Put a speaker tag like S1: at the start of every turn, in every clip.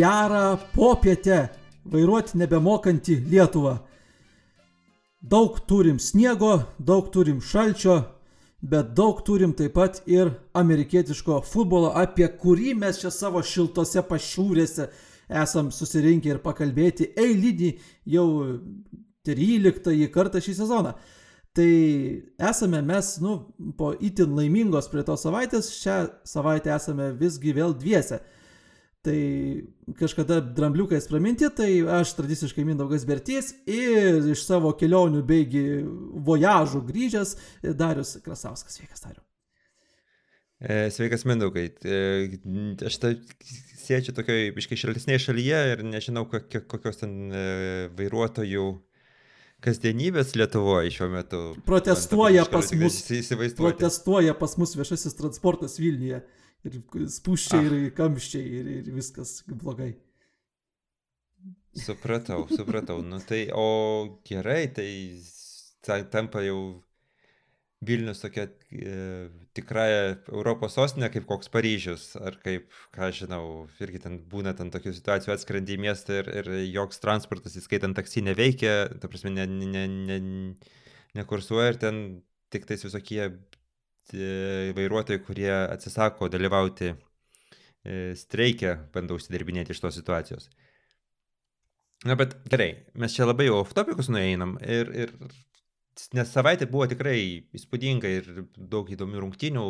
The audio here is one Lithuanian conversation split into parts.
S1: gerą popietę vairuoti nebemokantį Lietuvą. Daug turim sniego, daug turim šalčio, bet daug turim taip pat ir amerikietiško futbolo, apie kurį mes čia savo šiltose pašiūrėse esam susirinkę ir pakalbėti eilinį jau 13 kartą šį sezoną. Tai esame mes, nu, po itin laimingos prie tos savaitės, šią savaitę esame visgi vėl dviese. Tai kažkada drambliukais praminti, tai aš tradiciškai Mindaugas Bertys ir iš savo kelionių beigi vojažų grįžęs Darius Krasauskas. Sveikas, Dariu.
S2: E, sveikas, Mindaugai. E, aš tai sėčiau tokioje iškai šaltesnėje šalyje ir nežinau, kokios ten e, vairuotojų kasdienybės Lietuvoje šiuo metu.
S1: Protestuoja pas mus. Protestuoja pas mus viešasis transportas Vilniuje. Ir spūščiai, ah. ir kamščiai, ir, ir viskas blogai.
S2: Supratau, supratau. Nu tai, o gerai, tai tampa jau Vilnius tokia e, tikrąją Europos sostinė, kaip koks Paryžius, ar kaip, ką žinau, irgi ten būna ten tokių situacijų, atskrendi į miestą ir, ir joks transportas, įskaitant taksi, neveikia, ta prasme, nekursuoja ne, ne, ne, ne ir ten tik tais visokie vairuotojai, kurie atsisako dalyvauti e, streikė, bando užsidirbinėti iš tos situacijos. Na, bet gerai, mes čia labai off topicus nueinam ir, ir nes savaitė buvo tikrai įspūdinga ir daug įdomių rungtynių,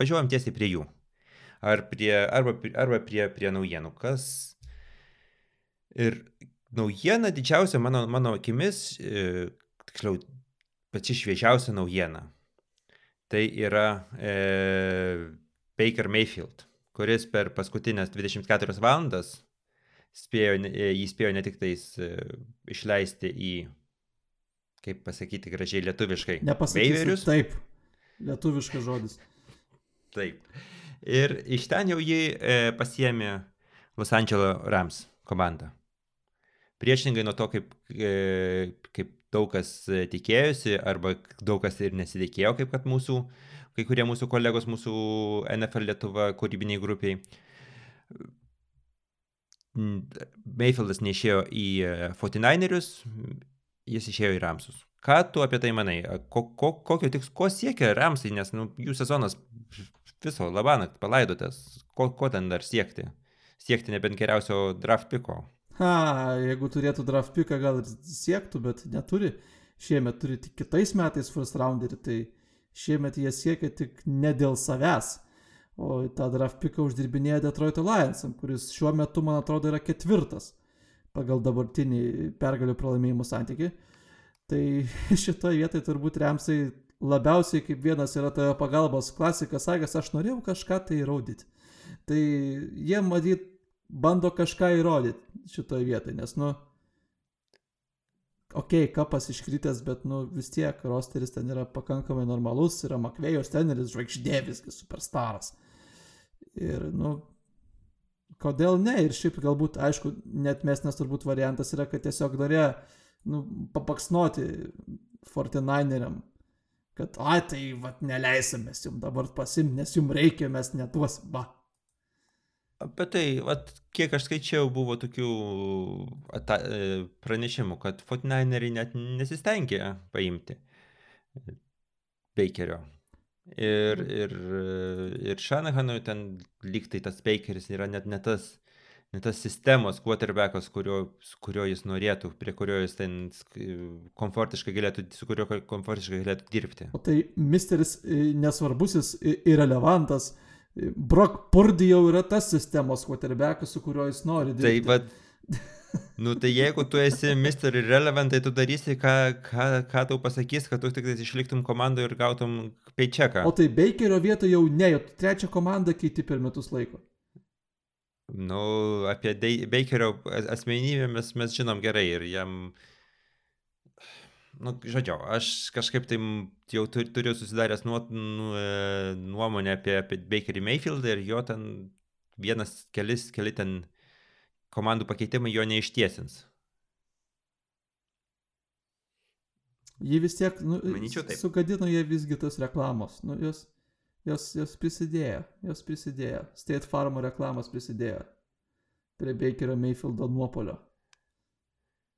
S2: važiuojam tiesiai prie jų. Ar prie, arba, arba prie, prie naujienų. Kas. Ir naujiena didžiausia mano, mano akimis, e, tiksliau, pati šviežiausia naujiena. Tai yra e, Baker Mayfield, kuris per paskutinės 24 valandas spėjo, jį spėjo ne tik tais e, išleisti į kaip pasakyti gražiai lietuviškai.
S1: Nepasakysiu. Taip, lietuviškas žodis.
S2: Taip. Ir iš ten jau jį e, pasiemė Los Angeles Rams komanda. Priešingai nuo to, kaip, e, kaip daug kas tikėjosi, arba daug kas ir nesitikėjo, kaip kad mūsų, kai kurie mūsų kolegos, mūsų NFL Lietuva kūrybiniai grupiai. Mayfieldas neišėjo į 49erius, jis išėjo į Ramsus. Ką tu apie tai manai? Ko, ko, kokio tiks, ko siekia Ramsai, nes nu, jų sezonas viso labanakt palaidotas. Ko, ko ten dar siekti? Siekti nebent geriausio draft piko.
S1: Ha, jeigu turėtų draft piką, gal ir siektų, bet neturi. Šiemet turi tik kitais metais first rounderį, tai šiemet jie siekia tik ne dėl savęs. O tą draft piką uždirbinėja Detroit Lionsam, kuris šiuo metu, man atrodo, yra ketvirtas pagal dabartinį pergalių pralaimėjimų santyki. Tai šitoje vietoje turbūt Remsai labiausiai kaip vienas yra tojo pagalbos klasikas sakęs, aš norėjau kažką tai įrodyti. Tai jie matyt bando kažką įrodyti šitoje vietoje, nes, nu, okei, okay, kapas iškritęs, bet, nu, vis tiek rosteris ten yra pakankamai normalus, yra Makvėjos teneris, žvaigždė visgi superstaras. Ir, nu, kodėl ne? Ir šiaip galbūt, aišku, net mesnas turbūt variantas yra, kad tiesiog norėjo nu, papaksnuoti Fortinaineriam, kad, ai, tai vat neleisim mes jums dabar pasim, nes jums reikia, mes netuosim, va.
S2: Apie tai, vat, kiek aš skaičiau, buvo tokių ata, e, pranešimų, kad Fortinaineriai net nesistengė paimti Bakerio. Ir, ir, ir Shanahanui ten lygtai tas Bakeris yra net ne tas, ne tas sistemos quarterbackas, kurio, kurio jis norėtų, prie kurio jis ten komfortiškai galėtų, su kurio komfortiškai galėtų dirbti.
S1: O tai misteris e, nesvarbusis irrelevantas. Brock Purdy jau yra tas sistemos quarterbackas, su kuriuo jis nori
S2: dirbti. Tai, bet Nu tai jeigu tu esi Mr. Irrelevant, tai tu darysi, ką, ką, ką tau pasakys, kad tu tik išliktum komandoje ir gautum paychecką.
S1: O tai Bakerio vietoje jau ne, jau trečią komandą keiti per metus laiko.
S2: Nu, apie Bakerio asmenybę mes, mes žinom gerai ir jam... Nu, žodžiu, aš kažkaip tai jau turiu susidaręs nuo, nu, e, nuomonę apie, apie Bakerį Mayfieldą ir jo ten vienas, kelis, keli ten komandų pakeitimai jo neištiesins.
S1: Jį vis tiek, nu, Manyčiau, taip. sugadino jie visgi tos reklamos. Nu, jos, jos, jos prisidėjo, jos prisidėjo. State Farmo reklamos prisidėjo. prie Bakerio Mayfieldo nuopolio.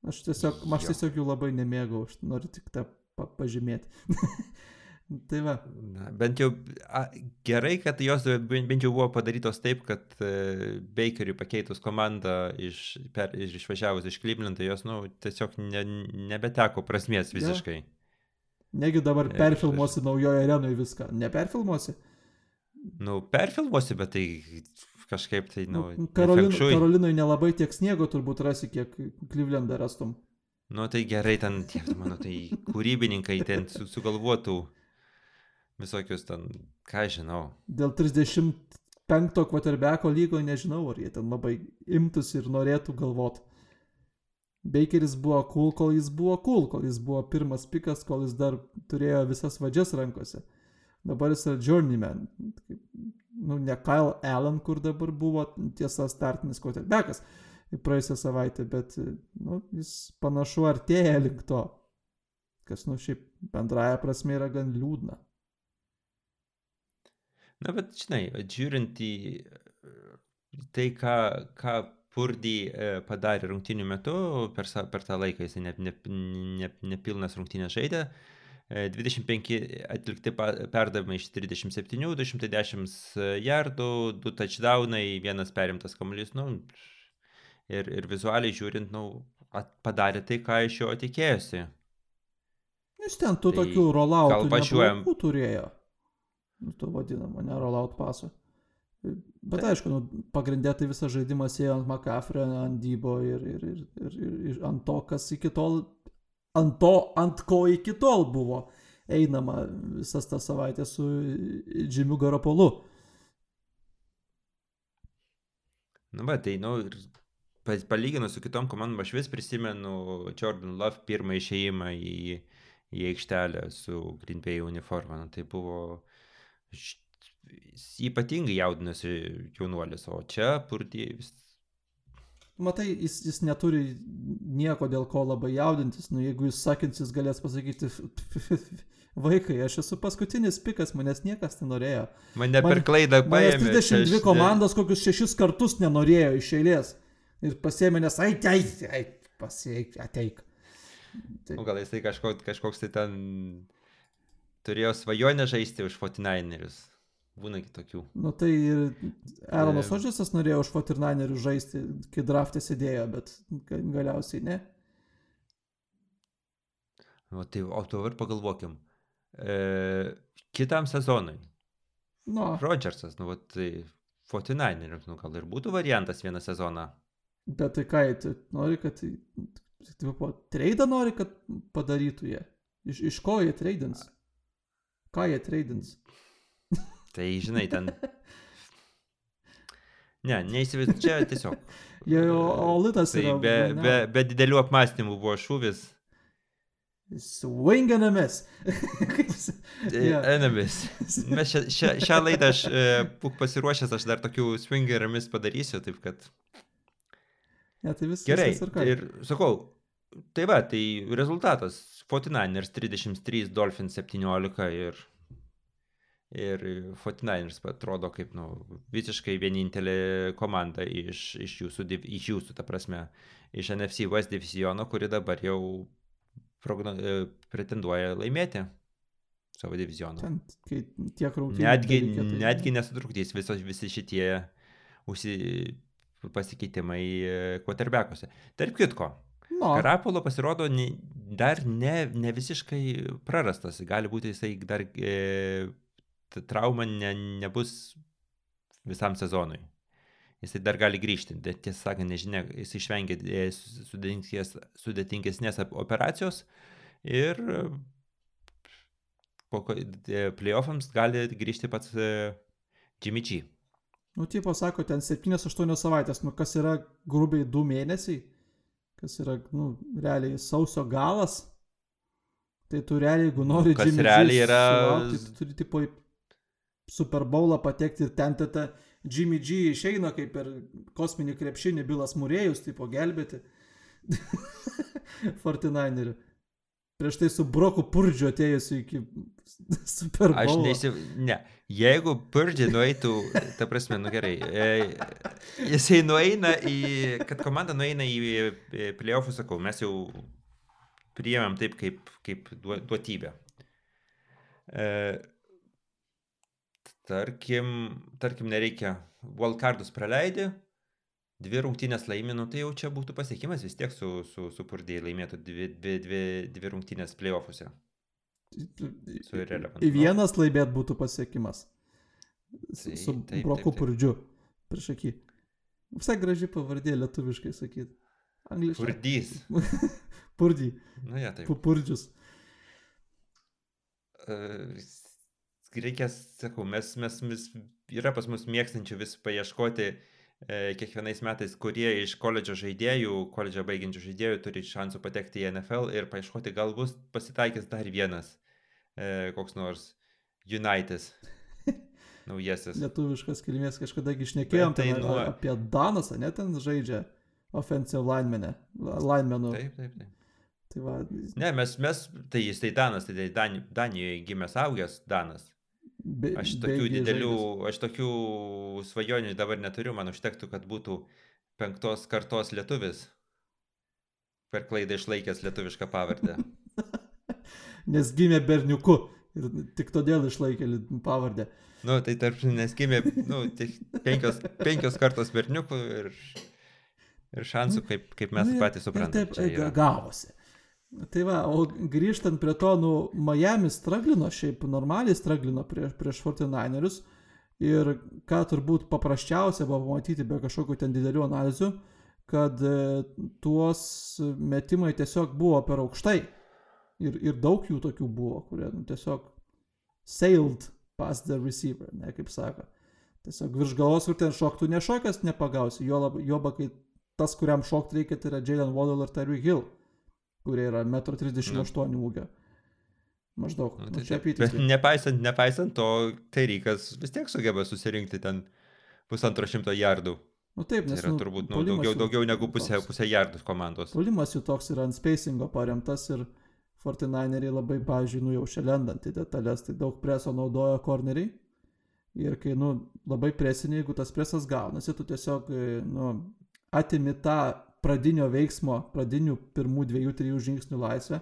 S1: Aš tiesiog, aš tiesiog jų labai nemėgau, aš noriu tik tą pa pažymėti. tai va,
S2: Na, bent jau a, gerai, kad jos ben- bent jau buvo padarytos taip, kad e, Bakeriui pakeitus komandą iš, per, iš išvažiavus iš Clevelando, jos nu, tiesiog ne, nebeteko prasmės visiškai.
S1: negi dabar
S2: Ir-
S1: perfilmuosi naujoje arenoje viską. Neperfilmuosi?
S2: Nu, perfilmuosi, bet tai kažkaip tai, nu,
S1: Nu, Karolin. Karolinai nelabai tiek sniego turbūt rasi, kiek Clevelandą rastum.
S2: Nu, tai gerai, ten, tie, mano, tai kūrybininkai ten su, sugalvotų visokius ten, ką žinau.
S1: Dėl 35 kvaterbeko lygo nežinau, ar jie ten labai imtųsi ir norėtų galvot. Bakeris buvo cool, kol jis buvo cool, kol jis buvo pirmas pikas, kol jis dar turėjo visas vadžias rankose. Dabar jis yra journeyman. Nu, ne Kyle Allen, kur dabar buvo tiesa startinis quarterbackas praėjusią savaitę, bet nu, jis panašu artėja link to. Kas, nu, šiaip bendraja prasme yra gan liūdna.
S2: Na, bet žinai, žiūrint į tai, ką, ką Purdy e, padarė rungtinių metu, per, per tą laiką jis nepilnas ne, ne, nepilnas rungtynės žaidė, e, 25 atlikti perdavimai iš 37, 210 jardų, 2 touchdownai, vienas perimtas kamuolys, nu, ir, ir vizualiai žiūrint, nu, padarė tai, ką iš jo tikėjosi.
S1: Jis ten tų
S2: Tai
S1: tokių rolloutų
S2: gal
S1: neblogų turėjo. Nu, to vadinamo, ne rollout paso. Bet aišku, nu, pagrindė tai visas žaidimas ėjo ant McCaffrey, ant Dybo ir, ir, ir, ir, ir, ir ant to, kas iki tol, ant to, ant ko iki tol buvo einama visas tas savaitės su Džimiu Garopolu.
S2: Nu, bet tai, nu, ir pa- palyginus su kitom komandom, aš vis prisimenu Jordan Love pirmą išėjimą į, į aikštelę su Green Bay uniforma. Nu, tai buvo ypatingai jaudinosi jaunuolis, o čia purdi vis.
S1: Matai, jis, jis neturi nieko dėl ko labai jaudintis, nu jeigu jis sakins, jis galės pasakyti, vaikai, aš esu paskutinis pikas, manęs niekas nenorėjo.
S2: Mane
S1: Man-
S2: per klaidą paėmė. čia
S1: 32
S2: aš-
S1: komandos kokius šešis kartus nenorėjo iš eilės. Ir pasėmė, nes ai, ai, ai, pasieik, ateik. Tai,
S2: Nu, gal jisai kažko, kažkoks tai ten turėjo svajonę žaisti už 49erius. Būna kitokių.
S1: nu tai ir Aaronas
S2: E.
S1: Odžesas norėjo už 49 žaisti, kai draftė sėdėjo, bet ga- galiausiai ne.
S2: O tai, o dabar pagalvokim. E, kitam sezonui.
S1: Nu,
S2: Rodžersas, nu, tai 49erius, nu, gal ir būtų variantas vieną sezoną.
S1: bet tai ką, tu nori, kad... Tai, po, treidą nori, kad padarytų jie. Iš, iš ko jie treidins? Ką jie treidins?
S2: Tai žinai, ten. Ne, neįsivaizduoju, čia tiesiog.
S1: Jie, o, o litas
S2: Tai
S1: yra...
S2: be,
S1: ne,
S2: be, be didelių apmąstymų buvo šūvis.
S1: Swing.
S2: Tai
S1: Jo.
S2: Enemis. Mes šią, šią, šią laidą aš e, būk pasiruošęs, aš dar tokių swingerimis padarysiu, taip kad
S1: Ne, tai vis,
S2: gerai.
S1: viskas tvarkoj.
S2: Ir sakau, tai va, tai rezultatas. 49ers 33, Dolphins 17 ir, ir 49ers atrodo kaip, nu, visiškai vienintelė komanda iš, iš, jūsų, iš jūsų, ta prasme, iš NFC West divisiono, kuri dabar jau progno, e, pretenduoja laimėti savo divizioną.
S1: Ten, kai tiek rungtynių.
S2: Netgi,
S1: tai-
S2: netgi nesutrukdys visos, visi šitie užsi, pasikeitimai kvoterbekuose. Tarp kitko,
S1: No,
S2: Karapolo pasirodo ne, dar ne, ne visiškai prarastas. Gali būti jisai dar e, trauma ne, nebus visam sezonui. Jisai dar gali grįžti. Bet tiesą sakant, nežinia, jis išvengė sudėtingesnės, sudėtingesnės op- operacijos ir po playoffams gali grįžti pats e, Jimmy G.
S1: nu, tipo sako, ten 7-8 savaitės, nu, kas yra grubiai 2 mėnesiai, kas yra, nu, realiai sausio galas. Tai tu realiai, jeigu nori Jimmy G
S2: realiai yra-
S1: sulaukti, tu turi, tipo, Super Bowlą patekti ir ten tada Jimmy G išeina kaip per kosminį krepšinį Bilas Murėjus, tipo, gelbėti. 49erių. prieš tai su Broku Purdžiu atėjusiu iki Super
S2: Aš
S1: Bowl.
S2: neįsiv... Ne. Jeigu Purdži nueitų, ta prasme, nu gerai, e, jisai nueina į, kad komanda nueina į playoffus, sakau, mes jau priėmėm taip kaip, kaip duo- duotybę. E, tarkim, tarkim, nereikia, wildcardus praleidi, dvi rungtynės laimi, nu tai jau čia būtų pasiekimas vis tiek su, su, su Purdžiai laimėtų dvi, dvi, dvi, dvi rungtynės playoffuose. Su irrelevant.
S1: Į vienas laimėt būtų pasiekimas. Su, su
S2: taip, taip,
S1: Broku
S2: taip.
S1: Purdžiu. Prieš akį. Visai graži pavardė lietuviškai sakyti. Angliškai.
S2: Purdys.
S1: Purdį.
S2: Nu, ja, taip.
S1: Purdžius.
S2: E, reikės, sakau, mes, mes, mes, yra pas mus mėgstančių vis paieškoti e, kiekvienais metais, kurie iš koledžo žaidėjų, koledžą baigiančių žaidėjų turi šansų patekti į NFL ir paieškoti, gal bus pasitaikys dar vienas, e, koks nors United. Naujasis.
S1: Lietuviškas kilmės kažkada išnekėjom
S2: tai nuo-
S1: apie Danasą, net ten žaidžia offensive linemenę. Linemenų.
S2: Taip, taip, taip.
S1: Tai va,
S2: Ne, mes, mes, tai jis tai Danas, tai Dan, Danijoje gimęs augęs Danas.
S1: Be,
S2: Aš tokių didelių,
S1: žaidęs.
S2: aš tokių svajonių dabar neturiu, man užtektų, kad būtų penktos kartos lietuvis. Per klaidą išlaikęs lietuvišką pavardę.
S1: Nes gimė berniuku. Ir tik todėl išlaikė pavardę.
S2: Nu, tai tarp, nes gimė, nu, tik penkios, penkios kartos berniukų ir, ir šansų, kaip, kaip mes
S1: Nu
S2: patys suprantame.
S1: Taip e, ga- gavosi. Tai va, o grįžtant prie to, nu, Miami straglino, šiaip normaliai straglino prieš, prieš 49erius. Ir ką turbūt paprasčiausia buvo pamatyti be kažkokių ten didelių analizių, kad e, tuos metimai tiesiog buvo per aukštai. Ir, ir daug jų tokių buvo, kurie nu, tiesiog sailed past the receiver, ne kaip sako. Tiesiog virš galvos, kur ten šoktų nešokęs, nepagausi. Jo, lab, jo kai tas, kuriam šokti reikia, tai yra Jalen Waddle ir Terry Hill, kurie yra 1,38 m ūgio. Maždaug.
S2: Nu,
S1: Nu,
S2: tai taip, bet nepaisant, nepaisant to, Tairykas vis tiek sugeba susirinkti ten pusantro šimto jardų.
S1: Nu taip,
S2: Tai
S1: nes
S2: yra
S1: nu,
S2: turbūt nu, daugiau,
S1: jų
S2: daugiau negu pusė,
S1: toks-
S2: pusė jardų komandos.
S1: Puolimas jų toks yra ant spacingo paremtas ir 49eriai labai, pavyzdžiui, nujaučia lendant į detalės, tai daug preso naudoja korneriai. Ir kai, nu, labai presinė, jeigu tas presas gaunasi, tu tiesiog, e, nu, atimi tą pradinio veiksmo, pradinių pirmų dviejų, trijų žingsnių laisvę,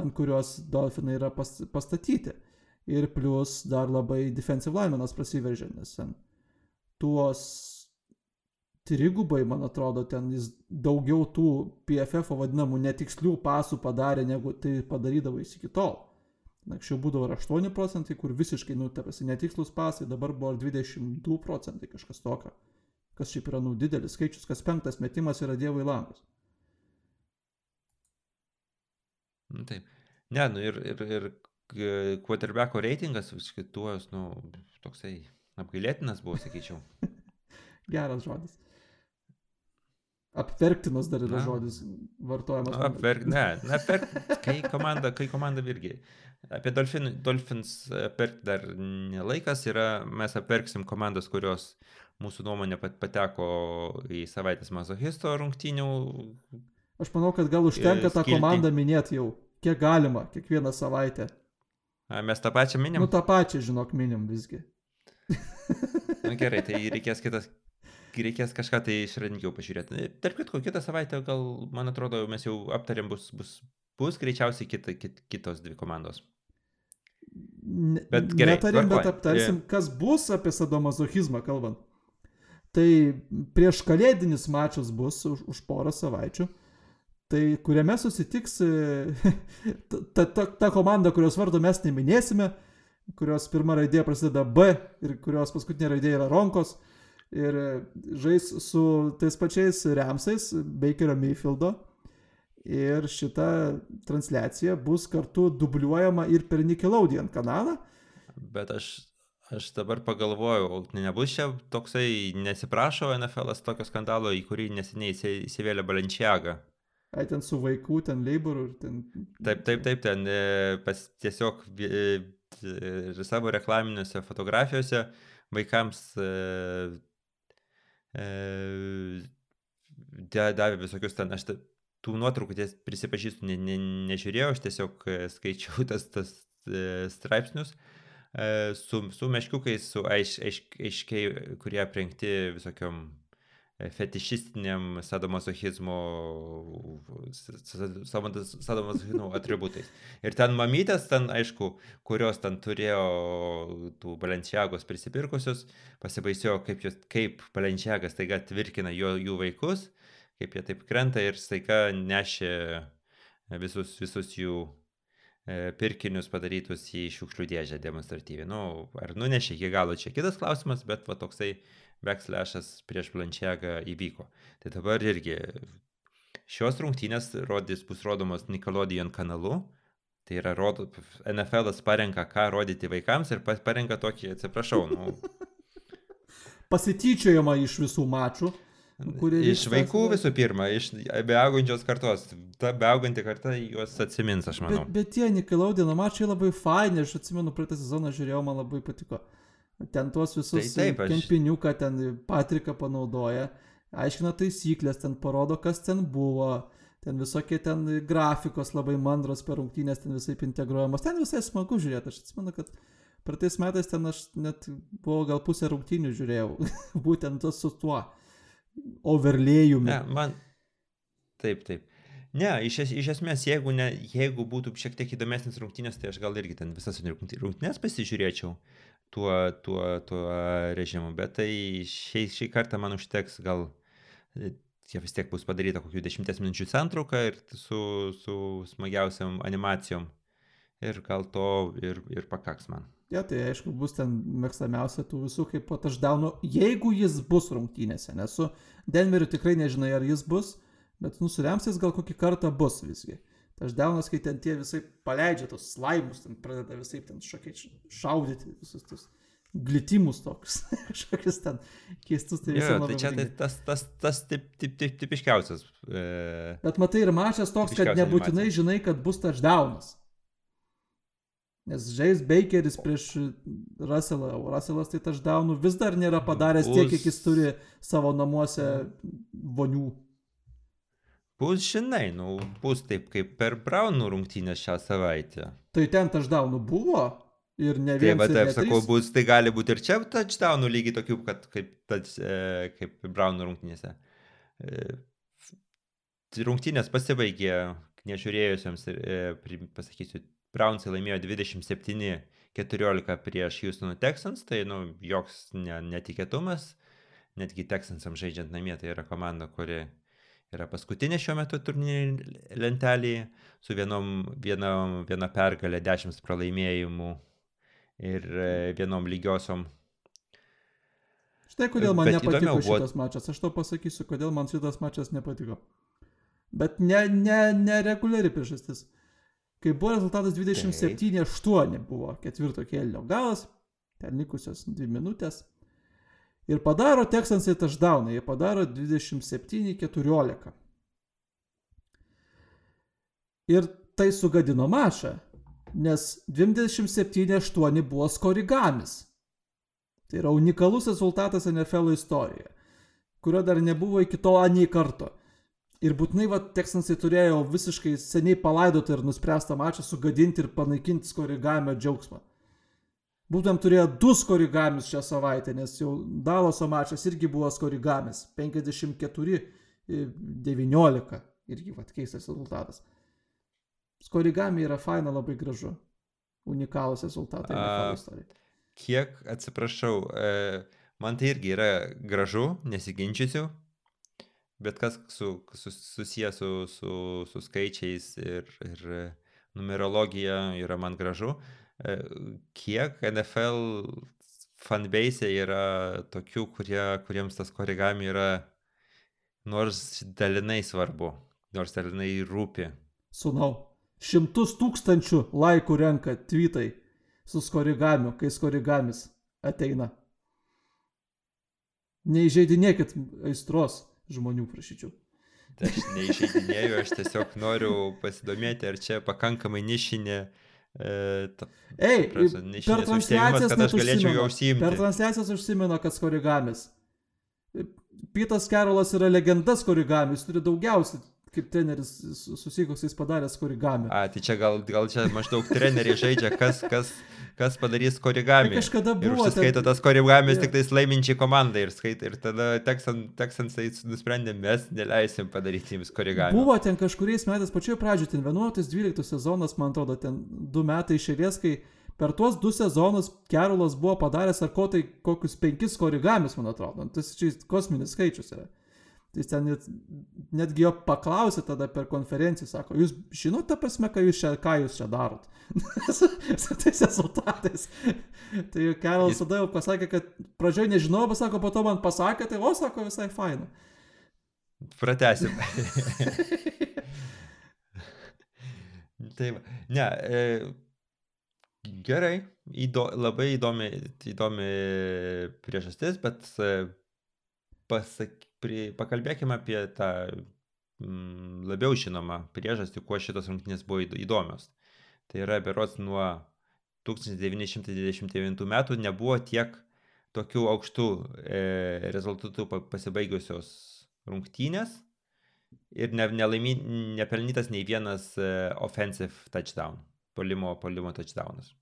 S1: ant kurios dolfinai yra pas, pastatyti. Ir plus dar labai defensive linemenas prasiveržė, nes ten tuos trigubai, man atrodo, ten jis daugiau tų PFF vadinamų netikslių pasų padarė, negu tai padarydavo jis iki tol. Anksčiau būdavo ir 8 procentai, kur visiškai, nu, tarsi netikslus pasai, dabar buvo 22 procentai kažkas tokio. Kas šiaip yra, nu, didelis skaičius, kas penktas metimas yra Dievo įlangas.
S2: Nu, taip. Ne, nu ir, ir, ir k- quarterbacko reitingas vis kituos, nu, toksai apgailėtinas buvo, sakyčiau.
S1: Geras žodis. Apverktinas dar yra
S2: Na.
S1: žodis vartojamas.
S2: Nu, apverk, ne, na, per, kai komanda, kai komanda irgi. Apie Dolphin, Dolphins apverkti dar nelaikas yra, mes apverksim komandas, kurios mūsų nuomonė pat- pateko į savaitės mazohisto rungtynių.
S1: Aš manau, kad gal užtenka tą
S2: skiltį.
S1: komandą minėti jau, kiek galima, kiekvieną savaitę.
S2: A, Mes tą pačią minim.
S1: Nu, tą pačią, žinok, minim visgi.
S2: Na gerai, tai reikės kitas. Reikės kažką tai išradingiau pažiūrėti. Tarp kitko, kitą savaitę gal, man atrodo, mes jau aptarėm, bus, bus, bus greičiausiai kita, kit, kitos dvi komandos.
S1: Ne,
S2: Bet gerai,
S1: Netarim, bet
S2: tvarkoj.
S1: aptarsim, kas bus apie sadomazochizmą kalbant. Tai prieš kalėdinis mačas bus už, už porą savaičių. Tai kuriame susitiks e, ta, ta, ta, komanda, kurios vardo mes neminėsime, kurios pirma raidė prasideda B ir kurios paskutinė raidė yra Ronkos. Ir žais su tais pačiais Remsais, Bakerio Mayfieldo. Ir šita transliacija bus kartu dubliuojama ir per Nickelodeon kanalą.
S2: Bet aš, aš dabar pagalvojau, nebus čia toksai, nesiprašo NFL tokio skandalo, į kurį neseniai įsi- įsivėlė Balenčiaga.
S1: Ai ten su vaikų, ten laborų ir ten.
S2: Taip, taip, taip, ten e, pas, tiesiog e, e, savo reklaminiuose fotografijose vaikams e, e, da- davė visokius ten, aš tų nuotraukų, ties, prisipažįstu, ne, ne, nežiūrėjau, aš tiesiog e, skaičiau tas, tas e, straipsnius e, su, su meškiukais, su aiš, aiš, aiškiai, kurie aprengti visokiom fetišistiniam sadomasochizmo, sadomasochizmo atributais. Ir ten mamytės, ten aišku, kurios ten turėjo tų Balenciagos prisipirkusius, pasibaisėjo, kaip, jos, kaip Balenciagas taiga tvirkina jo, jų vaikus, kaip jie taip krenta ir staiga nešė visus, visus jų e, pirkinius padarytus į šiukšlių dėžę demonstratyviai. Nu, ar nunešė iki galo čia kitas klausimas, bet va toksai backslashas prieš Blančiagą įvyko. Tai dabar irgi šios rungtynės rodys, bus rodomos Nickelodeon kanalu. Tai yra, rodo, NFL parenka, ką rodyti vaikams ir parenka tokį, atsiprašau, nu.
S1: Pasityčiojama iš visų mačų.
S2: Iš vaikų visų pirma, iš beaugančios kartos. Ta beauganti karta juos atsimins, aš manau.
S1: Bet, bet tie Nickelodeon mačai labai faini, aš atsimenu, praeitą sezoną žiūrėjau, man labai patiko. Ten tuos visus tai taip, aš... kempiniuką ten Patriką panaudoja, aiškina taisyklės, ten parodo, kas ten buvo, ten visokie ten grafikos labai mandros per rungtynės, ten visai integruojamos, ten visai smagu žiūrėti, aš atsimenu, kad praeitais metais ten aš net buvau gal pusę rungtynių žiūrėjau, būtent su tuo overlėjumi.
S2: Ne, man. Taip, taip. Ne, iš, iš esmės, jeigu, ne, jeigu būtų šiek tiek įdomesnis rungtynės, tai aš gal irgi ten visas rungtynės pasižiūrėčiau tuo, tuo, tuo režimu. Bet tai šį, šį kartą man užteks gal, jie vis tiek bus padaryta kokių dešimties minučių centrauka ir su, su smagiausiam animacijom. Ir gal to ir, ir pakaks man.
S1: Ja, tai aišku, bus ten mėgstamiausia tų visų kaip po touchdownų, jeigu jis bus rungtynėse, nes su Denveriu tikrai nežinai, ar jis bus, bet nu su Remsis gal kokį kartą bus visgi. Touchdownas, kai ten tie visai paleidžia tos slaimus, ten pradeda visai ten šokiai šaudyti visus tos glitimus tokius, kažkokius ten keistus.
S2: Tai, jo, tai čia tai tas, tas, tas tip, tip, tip, tipiškiausias. E...
S1: Bet matai ir mačas toks, kad nebūtinai animacija. žinai, kad bus touchdownas. Nes žais Bakeris prieš Russellą, o Russellas tai touchdownų vis dar nėra padaręs tiek, kiek jis turi savo namuose vonių.
S2: Bus, žinai, nu, bus taip kaip per Braunų rungtynės šią savaitę.
S1: Tai ten touchdownų buvo ir ne vienas.
S2: Taip, taip, sakau, bus, tai gali būti ir čia touchdownų lygiai tokių, kad kaip, touch, e, kaip Braunų rungtynėse. E, rungtynės pasibaigė, nežiūrėjusiems, e, pasakysiu, Brownsai laimėjo 27-14 prieš Houston Texans, tai, nu, joks ne, netikėtumas, netgi Texansams žaidžiant namie, tai yra komanda, kuri yra paskutinė šiuo metu turnyrinė lentelėje su vienom, vienom, viena pergalė, dešimt pralaimėjimų ir e, vienom lygiosiom.
S1: Štai kodėl man Bet nepatiko buvo... šitas mačas. Aš to pasakysiu, kodėl man šitas mačas nepatiko. Bet ne, ne, ne reguliari priežastis. Kai buvo rezultatas 27-8 buvo ketvirto kėlinio galas, ten likusios dvi minutės. Ir padaro Texansai touchdowną, jie padaro 27-14. Ir tai sugadino mačą, nes 27-8 buvo skorigamis. Tai yra unikalus rezultatas NFL istorijoje, kurio dar nebuvo iki to anį karto. Ir būtinai, va, Texansai turėjo visiškai seniai palaidotą ir nuspręstą mačą sugadinti ir panaikinti skorigamio džiaugsmą. Būtent turėjo du skorigamis šią savaitę, nes jau Dalaso mačas irgi buvo skorigamis. 54-19. Irgi vat keistas rezultatas. Skorigami yra faina, labai gražu. Unikalus rezultatai. A,
S2: kiek, atsiprašau, e, man tai irgi yra gražu, nesiginčysiu, bet kas su, su, susijęs su, su, su skaičiais ir, ir numerologija yra man gražu. E, kiek NFL fanbase yra tokių, kurie, kuriems tas korigami yra nors dalinai svarbu, nors dalinai rūpi.
S1: Sunau, šimtus tūkstančių laikų renka tweetai su skorigamiu, kai skorigamis ateina. Neįžeidinėkit aistros žmonių, prašyčiau.
S2: Tai aš neišeidinėjau, aš tiesiog noriu pasidomėti, ar čia pakankamai nišinė
S1: E, ta, Ei, prasme, per transliacijas
S2: kad aš galėčiau jo užsiimti.
S1: Per transliacijas užsimena, kad skorigamis. Pitas Karolas yra legendas skorigamis, turi daugiausiai kaip treneris susikoks, jis padaręs korigami.
S2: A, tai čia gal, gal čia maždaug treneriai žaidžia, kas, kas, kas padarys korigami.
S1: Tai kažkada buvo.
S2: Ir skaito tas korigamis yeah. tik tais laiminčiai komandai ir skaito. Ir tada Texansai nusprendė, mes neleisim padaryti jiems korigami.
S1: Buvo ten kažkuriais metais, pačioje pradžioje, ten 11-12 sezonas, man atrodo, ten du metai išėlės, kai per tuos du sezonus Kerolas buvo padaręs ar ko tai kokius penkis korigamis, man atrodo. Nu, tas čia kosminis skaičius yra. Tai ten net, netgi jo paklausė tada per konferenciją, sako, jūs žinote prasme, ką jūs čia, ką jūs čia darot su tais rezultatais. tai Kerolas Jis... tada jau pasakė, kad pradžioj nežinau, bet sako, po to man pasakė, tai o sako visai faina.
S2: Pratesim. Taip, ne, e, gerai, įdo, labai įdomi, įdomi priežastis, bet e, pasak, pri, pakalbėkime apie tą mm, labiau žinomą priežastį, kuo šitos rungtynės buvo įdomios. Tai yra berots nuo 1929 metų nebuvo tiek tokių aukštų e, rezultatų pasibaigusios rungtynės ir ne, nelaimy, nepelnytas nei vienas e, offensive touchdown, polimo, polimo touchdownas.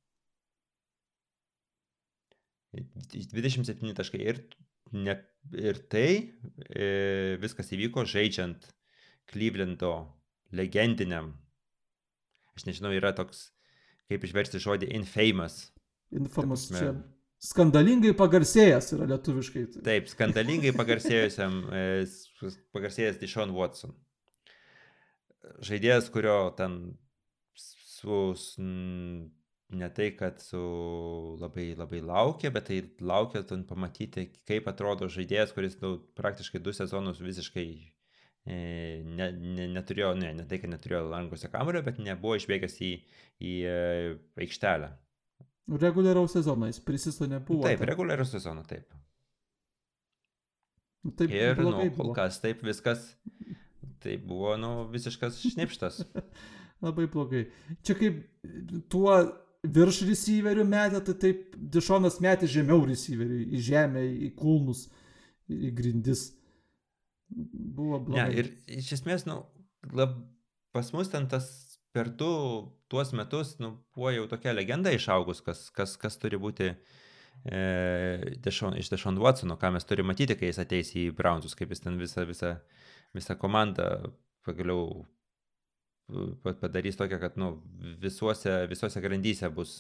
S2: 27 taškai ir ne, ir tai e, viskas įvyko žaidžiant Klyvlendo legendiniam, aš nežinau, yra toks, kaip išversti žodį infamous.
S1: Infamous čia skandalingai pagarsėjęs yra lietuviškai.
S2: Taip, skandalingai pagarsėjusiam, e, pagarsėjęs Dishon Watson. Žaidėjas, kurio ten su ne tai, kad su labai labai laukia, bet tai laukia ten pamatyti, kaip atrodo žaidėjas, kuris nu, praktiškai du sezonus visiškai e, ne, ne, neturėjo, ne, ne tai, kad neturėjo rankose kamuolio, bet nebuvo išbėgęs į, į e, aikštelę.
S1: Reguliaraus sezono jis prisisto nebuvo.
S2: Taip, reguliaraus sezono, taip. Nu, taip ir, nu, kol buvo. kas taip viskas, tai buvo, nu, visiškas šnipštas.
S1: Labai blogai. Čia kaip tuo virš receiverių metė, tai taip Dišonas metė žemiau receiverių, į žemę, į kulnus, į grindis. Buvo blogai.
S2: Ne, ir iš esmės, nu, lab, pas mus ten tas per du tuos metus, nu, buvo jau tokia legenda išaugus, kas, kas, kas turi būti e, dešon, iš Dešon Watsono, ką mes turime matyti, kai jis ateis į Brownsus, kaip jis ten visą, visą, visą komandą pagaliau padarys tokią, kad nu, visuose, visuose grandyse bus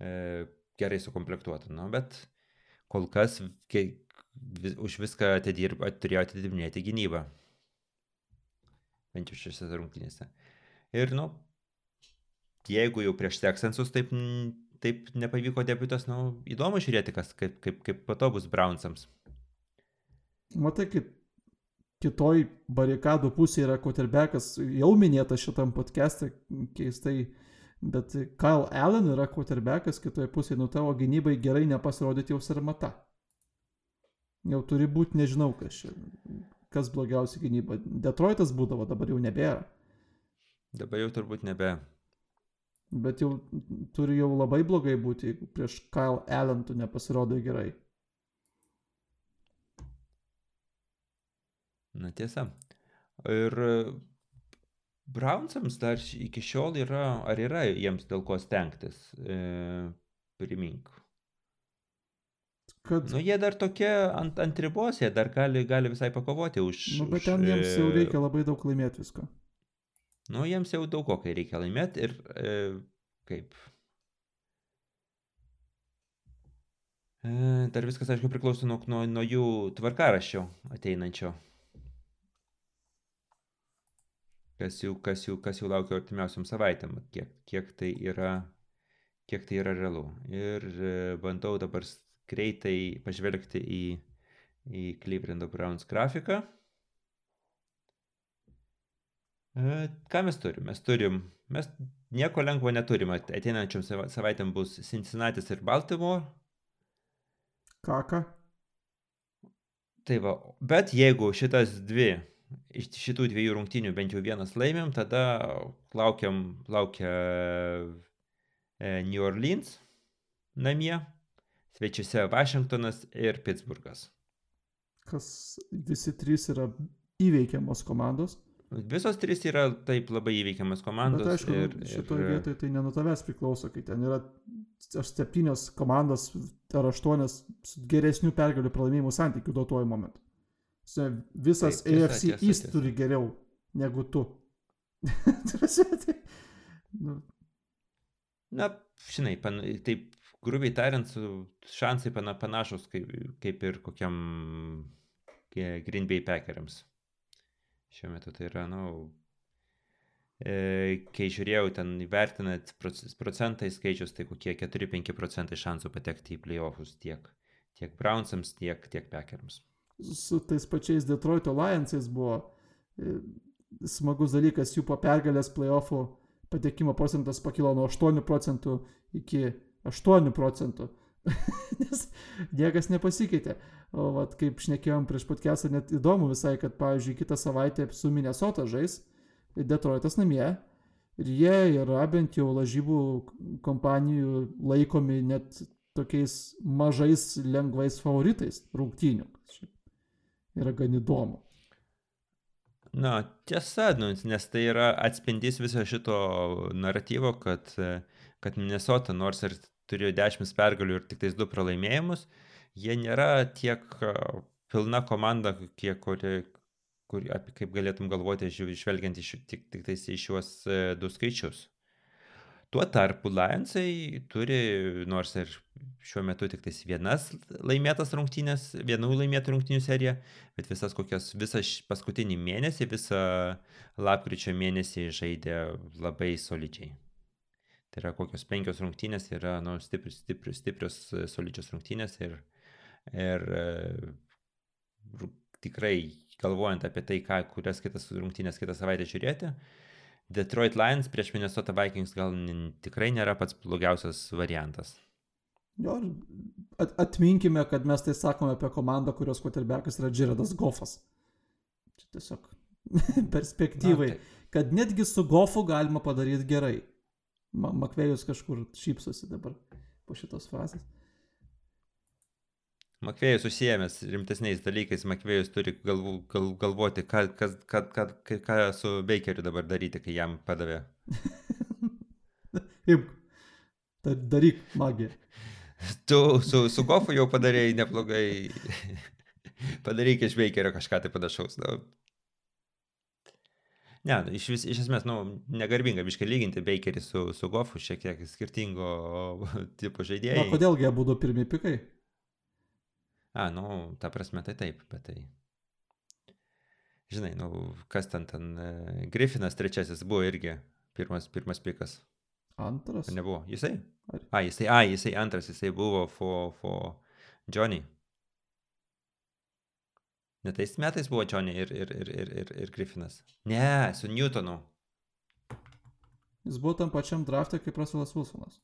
S2: e, gerai sukomplektuota. Nu, bet kol kas ke, vis, už viską atidirb, turėjo atidirbinėti gynybą. Bent jau šiose rungtynėse. Ir, nu, jeigu jau prieš Texansus taip, taip nepavyko debutas, nu, įdomu žiūrėti, kas, kaip, kaip, kaip po to bus Brownsams.
S1: Matai, kaip kitoj barikadų pusėje yra quarterbackas, jau minėtas šitam podcast'e, keistai, bet Kyle Allen yra quarterbackas kitoje pusėje, nu tavo gynybai gerai nepasirodyti jau sarmata. Jau turi būti, nežinau, kas čia, kas blogiausia gynyba. Detroitas būdavo, dabar jau nebėra.
S2: Dabar jau turbūt nebe.
S1: Bet jau turi jau labai blogai būti, jeigu prieš Kyle Allen tu nepasirodai gerai.
S2: Na tiesa. Ir Brownsams dar iki šiol yra, ar yra jiems dėl ko stengtis, e, primink. Kad... Nu, jie dar tokie ant, ant ribos, jie dar gali, gali visai pakovoti už...
S1: Nu, bet ten už, jiems jau e, reikia labai daug laimėti visko.
S2: Nu, jiems jau daug ko, kai reikia laimėti ir e, kaip. E, dar viskas, aišku, priklauso nuo, nuo, nuo jų tvarkaraščio ateinančio. Kas jau, kas jau, kas jau laukia artimiausiam savaitėm, kiek, kiek, tai yra, kiek tai yra realu. Ir e, bandau dabar greitai pažvelgti į, į Cleveland Browns grafiką. E, ką mes turim? Mes turim, mes nieko lengvo neturim. Ateinančiam savaitėm bus Cincinnati ir Baltimore.
S1: Kaka.
S2: Tai va, bet jeigu šitas dvi iš šitų dviejų rungtynių bent jau vienas laimėm, tada laukiam, laukia e, New Orleans namie, svečiuose Vašingtonas ir Pittsburghas.
S1: Kas visi trys yra įveikiamos komandos.
S2: Visos trys yra taip labai įveikiamas komandos.
S1: Bet aišku,
S2: ir,
S1: šitoje
S2: ir...
S1: vietoje tai ne nuo tavęs priklauso, kai ten yra aš septynios komandos ar aštuonios geresnių pergalių pralaimėjimų santykių duotuoju momentu. Visas taip, tiesa, AFC tiesa, East tiesa. turi geriau negu tu. tai,
S2: nu. Na, žinai, pan, taip grubiai tariant, šansai pana, panašus kaip, kaip ir kokiam Green Bay Packeriams. Šiuo metu tai yra, na, nu, e, kai žiūrėjau, ten įvertinat procentai skaičius, tai kokie 4-5 procentai šansų patekti į playoffus tiek, tiek Brownsams, tiek, tiek Packeriams.
S1: Su tais pačiais Detroito Lionsais buvo e, smagus dalykas, jų po pergalės playoffų patekimo procentas pakilo nuo 8 procentų iki 8 procentų. Nes niekas nepasikeitė. O vat, kaip šnekėjom prieš podcastą, net įdomu visai, kad, pavyzdžiui, kitą savaitę su Minnesota žais, Detroitas namie, ir jie yra bent jau lažybų kompanijų laikomi net tokiais mažais lengvais favoritais rungtynių. Yra gan įdomu.
S2: Na, tiesa, nu, nes tai yra atspindys viso šito naratyvo, kad, kad Minnesota nors ir turėjo 10 pergalių ir tik tais 2 pralaimėjimus, jie nėra tiek pilna komanda, kiek, kuri, kur, apie kaip galėtum galvoti, žvelgiant iš, tik, tik tais į šiuos e, du skaičius. Tuo tarpu Lionsai turi, nors ir šiuo metu tik tais vienas laimėtas rungtynės, vienų laimėtų rungtynių serija, bet visas kokias, visą paskutinį mėnesį, visą lapkričio mėnesį žaidė labai solidžiai. Tai yra kokios penkios rungtynės, yra nu, stiprius, stiprius, stiprius, solidžios rungtynės ir Ir tikrai galvojant apie tai, ką, kurias kitas rungtynės kitą savaitę žiūrėti, Detroit Lions prieš Minnesota Vikings gal tikrai nėra pats blogiausias variantas.
S1: Jo, at, atminkime, kad mes tai sakome apie komandą, kurios quarterbackas yra Jaredas Goffas. Čia tiesiog perspektyvai, Na, tai. kad netgi su Goffu galima padaryti gerai. Makvėjus kažkur šypsosi dabar po šitos frazės.
S2: Makvėjus užsiemęs rimtesniais dalykais, Makvėjus turi galvo, gal, galvoti, ką, kas, ką, ką, ką su Bakeriu dabar daryti, kai jam padavė.
S1: Imk, daryk magiją.
S2: Tu su, su Gofu jau padarėjai neblogai. Padaryk iš Bakerio kažką tai panašaus. Nu. Ne, nu, iš, vis, iš esmės, nu, negarbinga biškai lyginti Bakerį su, su Gofu, šiek tiek skirtingo tipo žaidėjai.
S1: O kodėl jie būtų pirmi pikai?
S2: A, nu, ta prasme, tai taip, bet tai. Žinai, nu, kas ten ten. E, Griffinas trečiasis buvo irgi pirmas, pirmas pikas.
S1: Antras.
S2: Ar nebuvo? Jisai? Ar... A, jisai, a, jisai antras, jisai buvo for, for Johnny. Ne tais metais buvo Johnny ir, ir, ir, ir, ir, ir Griffinas. Ne, su Newtonu.
S1: Jis buvo tam pačiam draftė kaip Russellas Wilsonas.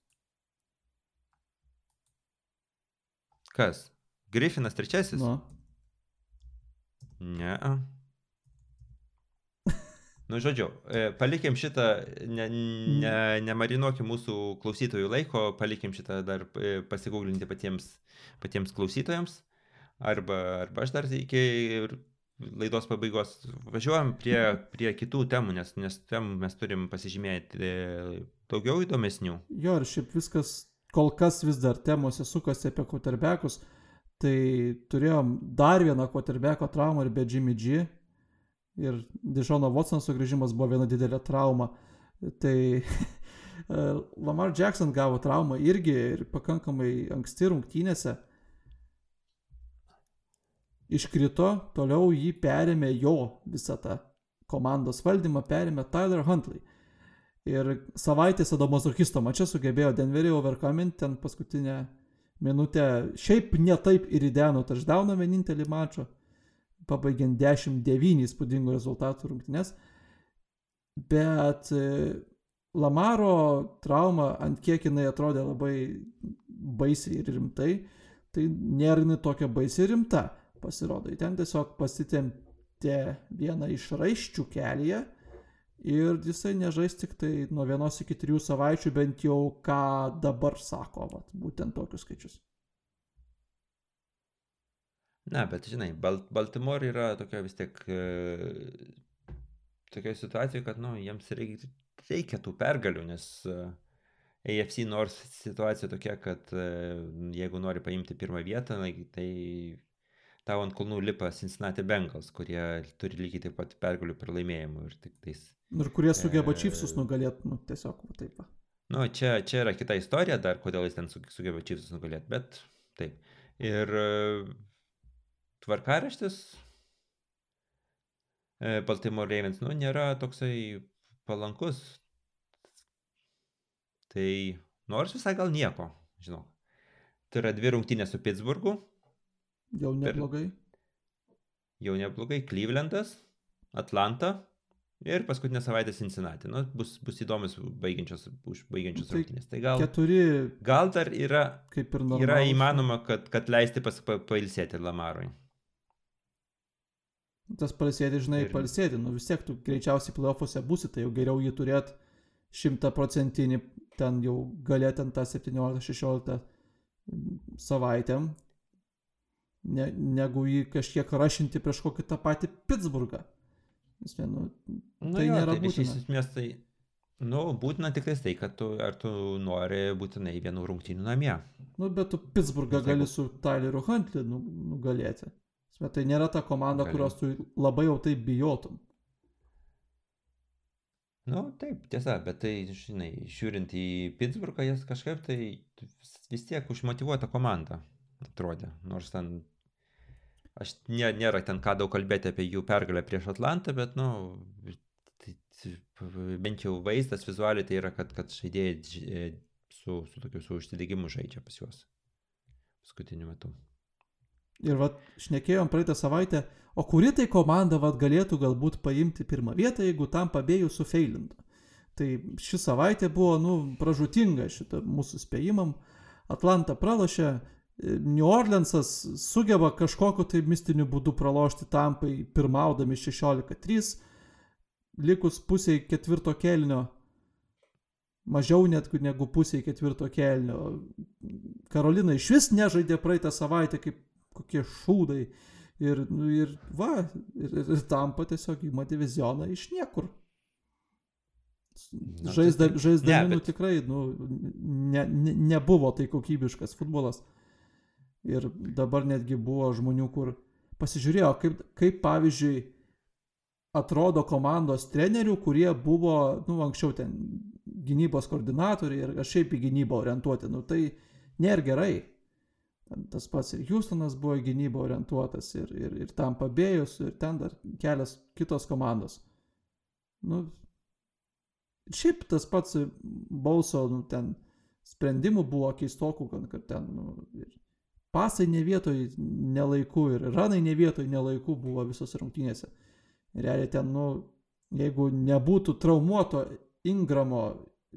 S2: Kas? Griffinas trečiasis?
S1: Nu.
S2: Ne. Nu, žodžiu, palikim šitą, ne, ne, nemarinuokim mūsų klausytojų laiko, palikim šitą dar pasigūglinti patiems, patiems klausytojams. Arba, arba aš dar iki laidos pabaigos važiuojam prie, prie kitų temų, nes, nes temų mes turim pasižymėti daugiau įdomesnių.
S1: Jo, ir šiaip viskas kol kas vis dar temose sukasi apie kuterbekus. Tai turėjom dar vieną quarterbacko traumą ir be Jimmy G. Ir Dižono Watson sugrįžimas buvo viena didelė trauma. Tai Lamar Jackson gavo traumą irgi ir pakankamai anksti rungtynėse. Iškrito, toliau jį perėmė jo visą tą komandos valdymą, perėmė Tyler Huntley. Ir savaitės Adomazokisto mačia sugebėjo Denverį overcoming ten paskutinę minutę, šiaip netaip ir įdeno taždauną vienintelį mačą, pabaigiant 10-9 įspūdingų rezultatų rungtynės, bet e, Lamaro trauma, ant kiek jinai atrodė labai baisiai ir rimtai, tai nėra jinai tokia baisiai rimta, pasirodo, ten tiesiog pasitempė vieną iš raiščių kelyje ir jisai nežais tik tai nuo vienos iki trijų savaičių, bent jau ką dabar sako, vat, būtent tokius skaičius.
S2: Na, bet žinai, Balt Baltimore yra tokia vis tiek e, tokioje situacijoje, kad, nu, jiems reikia, reikia tų pergalių, nes uh, AFC nors situacija tokia, kad uh, jeigu nori paimti pirmą vietą, tai tau ant kulnų lipa Cincinnati Bengals, kurie turi lygiai taip pat pergalių pralaimėjimų ir tik tais.
S1: Ir kurie sugeba e... Chiefsus nugalėti, nu, tiesiog taip.
S2: Nu, čia, čia yra kita istorija dar, kodėl jis ten sugeba Chiefsus nugalėti, bet taip. Ir uh, tvarkaraštis uh, Baltimore Ravens, nu, nėra toksai palankus. Tai nors visai gal nieko, žinau. Tai yra dvi rungtynės su Pittsburghu,
S1: Jau neblogai.
S2: Per, jau neblogai. Clevelandas, Atlanta ir paskutinę savaitę Cincinnati. Nu, bus, bus įdomus baigiančios, baigiančios tai rungtynės. Tai gal,
S1: keturi,
S2: gal dar yra,
S1: kaip ir normalus.
S2: yra įmanoma, kad, kad leisti pas, pa, pailsėti Lamarui.
S1: Tas palsėti, žinai, ir... palsėti, nu vis tiek tu greičiausiai playoffuose būsi, tai jau geriau jį turėti šimtaprocentinį, ten jau galėtent tą 17-16 savaitėm, ne, negu jį kažkiek rašinti prieš kokį tą patį Pittsburgą. Nes, nu,
S2: nu, tai jo, nėra tai būtina. Iš esmės tai, nu, būtina tik tai, kad tu, ar tu nori būtinai vienų rungtynių namie.
S1: Nu, bet tu Pittsburgą tai gali su Tyleriu Huntley nu, nugalėti. Bet tai nėra ta komanda, gali. kurios tu labai jau taip bijotum.
S2: Nu, taip, tiesa, bet tai, žinai, žiūrint į Pittsburgą, jis kažkaip tai vis tiek užmotivuota komanda atrodė. Nors ten aš nė, nėra ten ką daug kalbėti apie jų pergalę prieš Atlantą, bet, nu, tai, bent jau vaizdas vizualiai tai yra, kad, kad žaidėjai su, su tokiu su užsidegimu žaidžia pas juos paskutiniu metu.
S1: Ir vad, šnekėjom praeitą savaitę, o kuri tai komanda vad galėtų galbūt paimti pirmą vietą, jeigu tam pabėjų sufeilintų. Tai ši savaitė buvo, nu, pražutinga šitą mūsų spėjimam. Atlanta pralašė, New Orleansas sugeba kažkokiu tai mistiniu būdu pralošti tampai pirmaudami 16-3, likus pusiai ketvirto kelnio, mažiau net negu pusiai ketvirto kelnio. Karolina iš vis nežaidė praeitą savaitę kaip kokie šūdai. Ir, nu, ir va, ir, ir, ir tampa tiesiog įma divizioną iš niekur. Tai, žaisdami, ne, bet... nu tikrai, nu, ne, ne, nebuvo tai kokybiškas futbolas. Ir dabar netgi buvo žmonių, kur pasižiūrėjo, kaip, kaip pavyzdžiui atrodo komandos trenerių, kurie buvo, nu, anksčiau ten gynybos koordinatoriai ir šiaip į gynybą orientuoti. Nu, tai nėra gerai. Tas pats ir Houstonas buvo į gynybą orientuotas, ir, ir, ir tam pabėjus, ir ten dar kelias kitos komandos. Nu, šiaip tas pats Bauso, nu, ten sprendimų buvo keistokų, kad ten, nu, ir pasai ne vietoj nelaiku ir ranai ne vietoj nelaiku buvo visos rungtynėse. Realiai ten, nu, jeigu nebūtų traumuoto Ingramo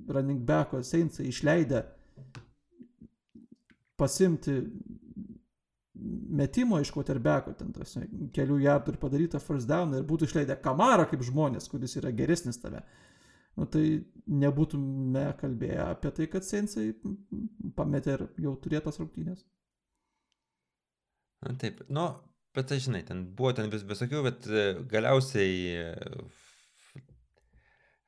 S1: running backo Seinsai išleidę pasimti metimo iš quarterbacko, ten tas kelių jardų ir padarytą first down ir būtų išleidę kamarą kaip žmonės, kuris yra geresnis tave. Nu, tai nebūtume kalbėję apie tai, kad Seinsai pametė ir jau turėtas rungtynės.
S2: Na taip, nu, bet tai žinai, ten buvo ten vis, visokių, bet e, galiausiai e,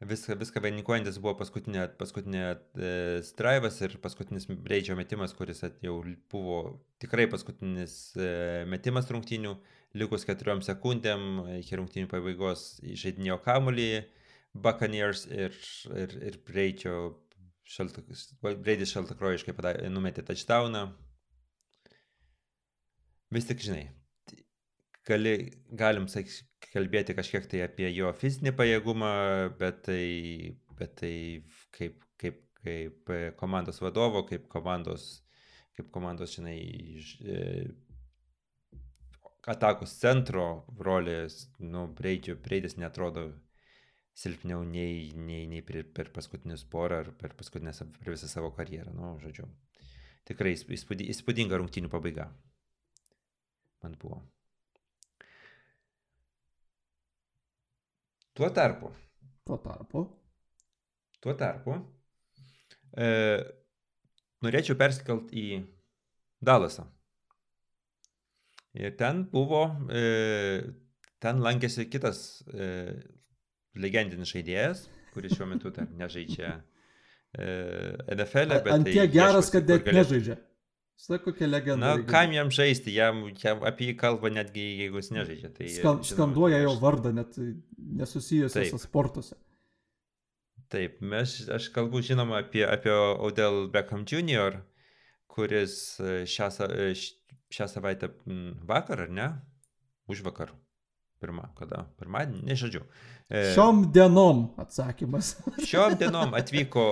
S2: viską, viską vainikuojantis buvo paskutinė, paskutinė e, straivas ir paskutinis breidžio metimas, kuris jau buvo tikrai paskutinis e, metimas rungtynių, likus keturiom sekundėm iki rungtynių pabaigos žaidinėjo kamulį Buccaneers ir, ir, ir breidžio šaltak, breidis šaltakrojiškai numetė touchdowną vis tik žinai, gali, galim sakyk, kalbėti kažkiek tai apie jo fizinį pajėgumą, bet tai, bet tai kaip, kaip, kaip komandos vadovo, kaip komandos, kaip komandos, žinai, e, atakos centro rolės, nu, Breidžio, Breidis netrodo silpniau nei, nei, nei per, per paskutinius porą ar per, per visą savo karjerą, nu, žodžiu. Tikrai įspūdinga rungtynių pabaiga man buvo. Tuo tarpu.
S1: Tuo tarpu.
S2: Tuo tarpu. E, norėčiau persikelt į Dalasą. Ir ten buvo, e, ten lankėsi kitas e, legendinis žaidėjas, kuris šiuo metu dar nežaidžia e, NFL, bet...
S1: Ant
S2: tai
S1: tiek geras, kad net
S2: galėtų-
S1: nežaidžia. Sako, kokia legenda.
S2: Na, kam jam žaisti, jam, jam apie jį kalba netgi jeigu jis nežaidžia. Tai,
S1: Skan, skanduoja
S2: aš-
S1: jo vardą, net nesusijusiuose sportuose.
S2: Taip, mes, aš kalbu žinoma apie, apie Odell Beckham Jr., kuris e, šią, e, šią savaitę vakar, ar ne? Už vakar. Pirmą, kada? Pirmadienį, nežodžiu. E,
S1: Šiom dienom atsakymas.
S2: Šiom dienom atvyko,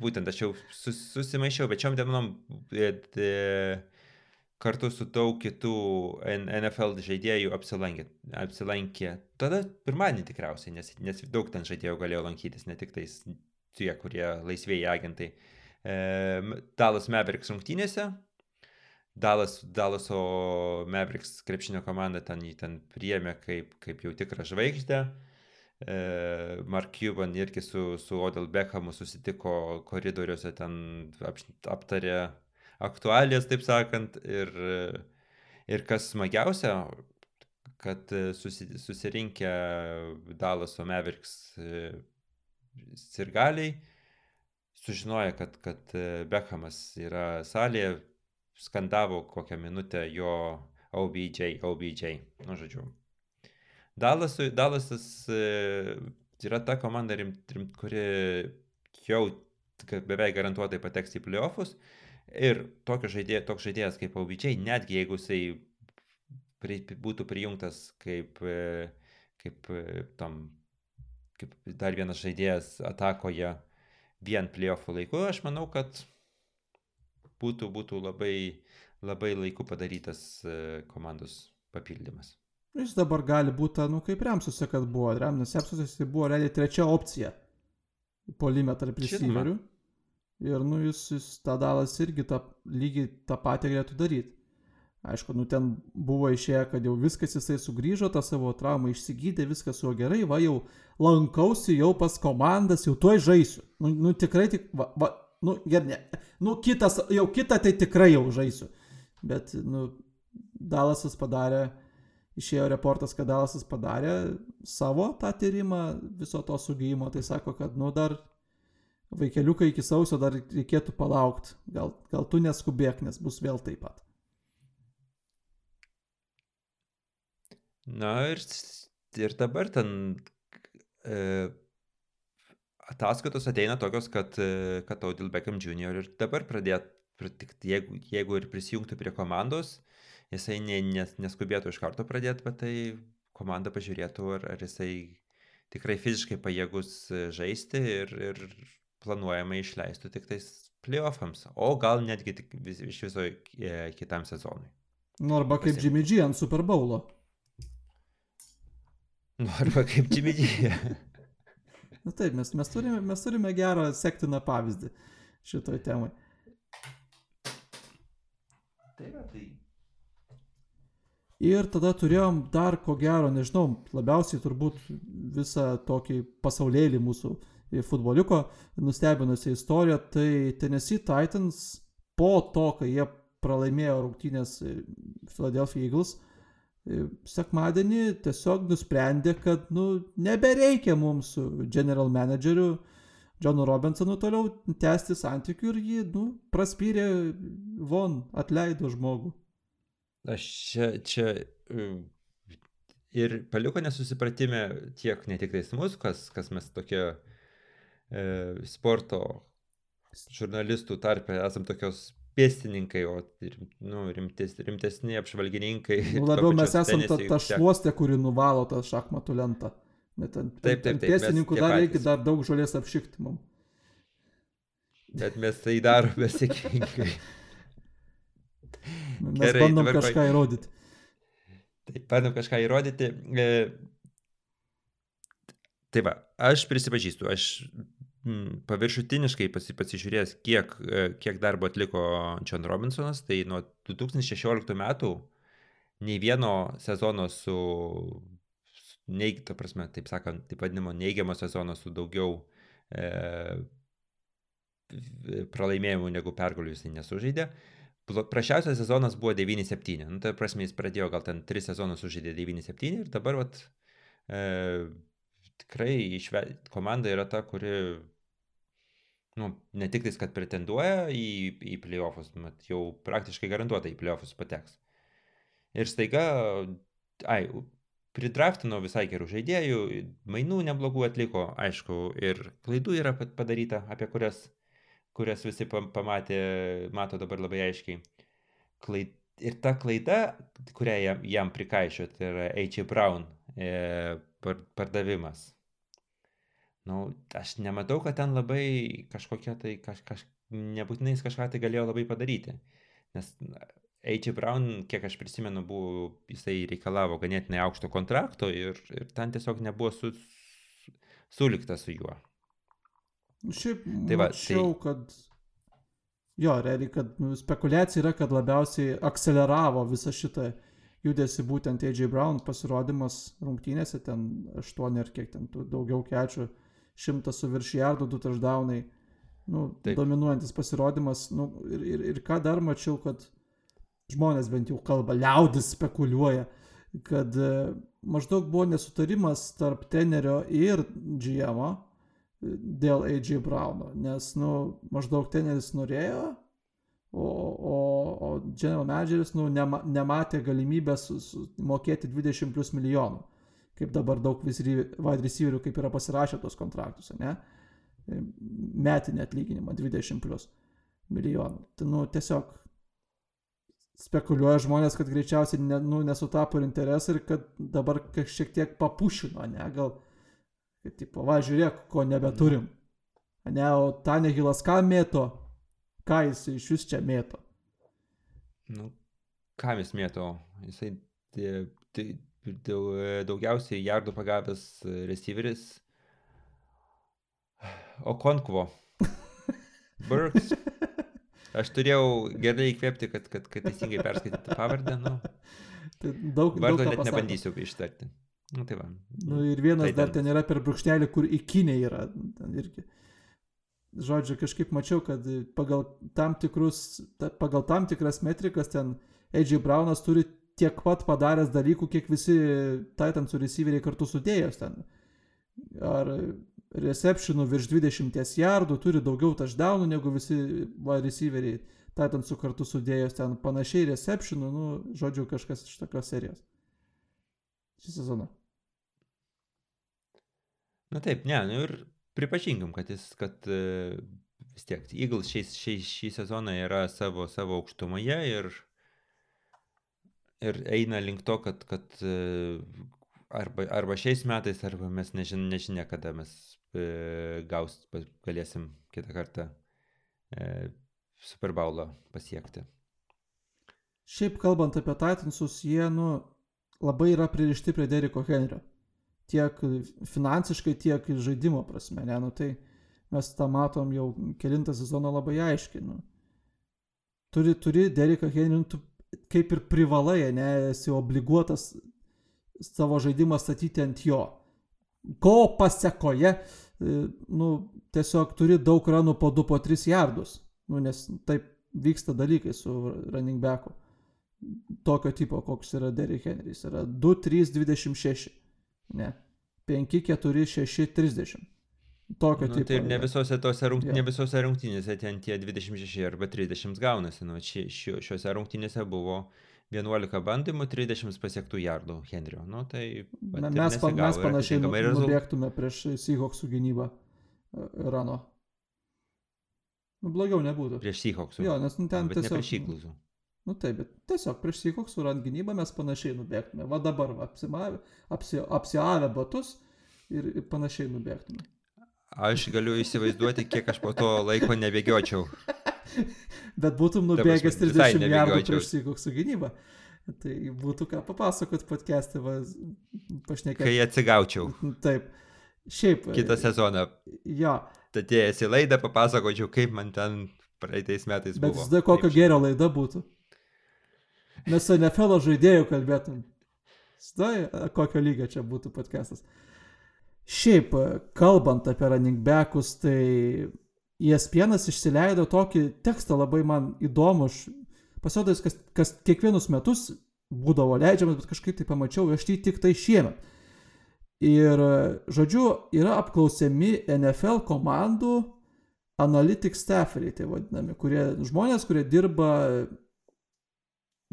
S2: būtent aš jau sus, susimaišiau, bet šiom dienom e, e, kartu su daug kitų NFL žaidėjų apsilankė. apsilankė. Tada pirmadienį tikriausiai, nes, nes daug ten žaidėjų galėjo lankytis, ne tik tais tie, kurie laisvėjai agentai. E, Dalas Mavericks rungtynėse. Dalas, Dalaso Mavericks krepšinio komanda ten jį ten priėmė kaip, kaip jau tikrą žvaigždę. E, Mark Cuban irgi su, su Odell Beckhamu susitiko koridoriuose, ten ap, aptarė aktualijas, taip sakant. Ir, ir kas smagiausia, kad susi, susirinkę Dalaso Mavericks e, sirgaliai sužinojo, kad, kad Beckhamas yra salėje, skandavo kokią minutę jo OBJ, OBJ, nu žodžiu. Dalasui, Dalasas e, yra ta komanda, rim, rim, kuri jau beveik garantuotai pateks į playoffus. Ir žaidėjo, toks žaidėjas kaip OBJ, netgi jeigu jisai pri, būtų prijungtas kaip, e, kaip e, tam, kaip dar vienas žaidėjas atakoje vien playoffų laiku, aš manau, kad būtų, būtų labai, labai laiku padarytas e, komandos papildymas.
S1: Jis dabar gali būti, nu kaip Remsuose, kad buvo. Remnas Remsuose jis buvo realiai trečia opcija. Polime tarp receiverių. Ir nu jis, jis tą dalas irgi tą, lygiai tą patį galėtų daryti. Aišku, nu ten buvo išėję, kad jau viskas jisai sugrįžo, tą savo traumą išsigydė, viskas su juo gerai, va jau lankausi jau pas komandas, jau tuoj žaisiu. Nu, nu tikrai tik, va, va, nu gerai, ne. Nu kitas, jau kitą tai tikrai jau žaisiu. Bet, nu, Dalasas padarė, išėjo reportas, kad Dalasas padarė savo tą tyrimą viso to sugyjimo, tai sako, kad, nu, dar vaikeliukai iki sausio dar reikėtų palaukti. Gal, gal tu neskubėk, nes bus vėl taip pat.
S2: Na ir, ir dabar ten e, ataskaitos ateina tokios, kad, kad Odil Beckham Jr. ir dabar pradėt, jeigu, jeigu ir prisijungtų prie komandos, jisai ne, nes, neskubėtų iš karto pradėti, bet tai komanda pažiūrėtų, ar, ar jisai tikrai fiziškai pajėgus žaisti ir, ir planuojama išleistų tik tais playoffams, o gal netgi tik vis, iš viso e, kitam sezonui.
S1: Nu, arba kaip Jimmy G ant Super Bowlo.
S2: Nu, arba kaip Jimmy G.
S1: Na taip, mes, mes, turime, mes turime gerą sektiną pavyzdį šitoj temai.
S2: Tai yra, tai.
S1: Ir tada turėjom dar, ko gero, nežinau, labiausiai turbūt visą tokį pasaulėlį mūsų futboliko nustebinusią istoriją, tai Tennessee Titans po to, kai jie pralaimėjo rungtynės Philadelphia Eagles, e, sekmadienį tiesiog nusprendė, kad, nu, nebereikia mums su general manageriu Johnu Robinsonu toliau tęsti santykių ir jį, nu, praspyrė von, atleido žmogų.
S2: Aš čia, čia mm, ir paliko nesusipratime tiek ne tik tais mus, kas, kas mes tokie e, sporto žurnalistų tarpe esam tokios pėstininkai, o rim- nu, rimtes, rimtesni apžvalgininkai.
S1: Nu, labiau mes
S2: pačios
S1: esam ta, ta šluostė, kuri nuvalo tą šachmatų lentą. Net ant,
S2: Taip, taip, taip,
S1: pėstininkų dar reikia
S2: patys.
S1: dar daug žolės apšikti mums.
S2: Bet mes tai darome sėkmingai.
S1: Mes
S2: Gerai,
S1: bandom
S2: dabar
S1: kažką įrodyti.
S2: Taip, bandom kažką įrodyti. E, Tai va, aš prisipažįstu, aš paviršutiniškai pasi, pasižiūrėjęs, kiek, e, kiek darbo atliko John Robinsonas, tai nuo 2016 metų nei vieno sezono su, neig, ta prasme, taip sakant, taip vadinamo neigiamo sezono su daugiau e, pralaimėjimų negu pergalių jisai nesužaidė. Prašiausias sezonas buvo 9-7. Nu, tai prasme, jis pradėjo gal ten 3 sezonus sužaidė 9-7 ir dabar vat, e, tikrai išve... komanda yra ta, kuri nu, ne tik tais, kad pretenduoja į, į playoffus, bet jau praktiškai garantuotai į playoffus pateks. Ir staiga, ai, pridraftino visai gerų žaidėjų, mainų neblogų atliko, aišku, ir klaidų yra padaryta, apie kurias, kurias visi pamatė, mato dabar labai aiškiai. Klaid, ir ta klaida, kurią jam, jam prikaišio, tai yra H.A. Brown e, pardavimas. Nu, aš nematau, kad ten labai kažkokia tai, kaž, kaž, nebūtinai jis kažką tai galėjo labai padaryti. Nes A.J. Brown, kiek aš prisimenu, buvo, jisai reikalavo ganėtinai aukšto kontrakto ir, ir ten tiesiog nebuvo su, su, sulikta su juo.
S1: Šiaip tai va, mačiau, tai... kad jo, realiai, kad nu, spekulacija yra, kad labiausiai akceleravo visą šitą judesi būtent A.J. Brown pasirodymas rungtynėse, ten 8 ar kiek ten daugiau kečių šimtas su virš jardų, du touchdownai. Nu, Taip. dominuojantis pasirodymas. Nu, ir, ir, ir ką dar mačiau, kad žmonės bent jau kalba, liaudis spekuliuoja, kad e, maždaug buvo nesutarimas tarp tenerio ir GM e, dėl AJ Brauno, nes, nu, maždaug teneris norėjo, o, o, o general manageris, nu, nema, nematė galimybės mokėti 20 plus milijonų kaip dabar daug wide receiverių kaip yra pasirašę tos kontraktus, ne? Metinį atlyginimą 20 plus milijonų. Tai, nu, tiesiog spekuliuoja žmonės, kad greičiausiai ne, nu, nesutapo ir interesai ir kad dabar šiek tiek papušino, ne, gal, kad, tipo, va, žiūrėk, ko nebeturim. Ne, o Tanehilas ką mėto, ką jis iš vis čia mėto.
S2: Nu, ką jis mėto, jisai tai, tai, daugiausiai jardų pagavęs receiveris. Okonkvo. Burks. Aš turėjau gerai įkvėpti, kad, kad, kad teisingai perskaityti pavardę. Nu.
S1: Tai daug,
S2: Vardo
S1: daug
S2: net pasako. nebandysiu ištarti. Nu, tai va.
S1: Nu, ir vienas tai dar ten yra per brūkšnelį, kur į kinę yra. Ten irgi. Žodžiu, kažkaip mačiau, kad pagal tam, tikrus, pagal tam tikras metrikas ten AJ Brownas turi tiek pat padaręs dalykų, kiek visi Titansų receiveriai kartu sudėjęs ten. Ar receptionų virš 20 jardų, turi daugiau touchdownų negu visi va, receiveriai Titansų kartu sudėjęs ten panašiai receptionų, nu, žodžiu, kažkas iš tokios serijos. Šį sezoną.
S2: Na taip, ne, nu ir pripažinkim, kad jis, kad uh, vis tiek Eagles šį sezoną yra savo, savo aukštumoje ir ir eina link to, kad, kad e, arba, arba šiais metais, arba mes nežin, nežinia, kada mes e, gaus, galėsim kitą kartą e, Super Bowlą pasiekti.
S1: Šiaip kalbant apie Titansus, jie nu, labai yra pririšti prie Deriko Henrio. Tiek finansiškai, tiek žaidimo prasme. Ne? Nu, tai mes tą matom jau kilintą sezoną labai aiškiai. Nu. Turi, turi Deriką Henry, nu, tu kaip ir privalai, ne, esi obliguotas savo žaidimą statyti ant jo. Ko pasiekoje, e, nu, tiesiog turi daug ranų po 2, po 3 jardus, nu, nes taip vyksta dalykai su running backu. Tokio tipo, koks yra Derrick Henrys, yra 2, 3, 26, ne, 5, 4, 6, 30. Tokio nu, tipo.
S2: Tai ne visose tose rungtynėse, yeah. ne visose rungtynėse ten tie 26 arba 30 gaunasi. Nu, ši, ši, šiuose rungtynėse buvo 11 bandymų, 30 pasiektų jardų Henrio. Nu, tai
S1: Na, mes, pa, mes panašiai nu, nubėgtume prieš Seahawksų gynybą e, Rano. Nu, blogiau nebūtų.
S2: Prieš Seahawksų.
S1: Jo, nes nu, ten
S2: bet
S1: tiesiog...
S2: prieš Eaglesų.
S1: Nu taip, bet tiesiog prieš Seahawksų rant gynybą mes panašiai nubėgtume. Va dabar va, apsimavę, apsi, apsiavę batus ir, ir panašiai nubėgtume.
S2: Aš galiu įsivaizduoti, kiek aš po to laiko nebėgiočiau.
S1: Bet būtum nubėgęs 30 jardų prieš Seahawksų gynybą. Tai būtų ką papasakot podcast'e, pašnekėti.
S2: Kai atsigaučiau.
S1: Taip. Šiaip.
S2: Kitą sezoną.
S1: Jo.
S2: Tad atėjęs į laidą papasakočiau, kaip man ten praeitais metais
S1: Bet buvo. Bet tada kokia gera laida būtų. Mes su NFL žaidėjų kalbėtum. Stai, kokio lygio čia būtų podcastas. Šiaip, kalbant apie running backus, tai ESPN išsileido tokį tekstą labai man įdomu. Pasirodė, kas, kas kiekvienus metus būdavo leidžiamas, bet kažkaip tai pamačiau, aš jį tik tai šiemet. Ir, žodžiu, yra apklausiami NFL komandų analytics stafferiai, tai vadinami, kurie žmonės, kurie dirba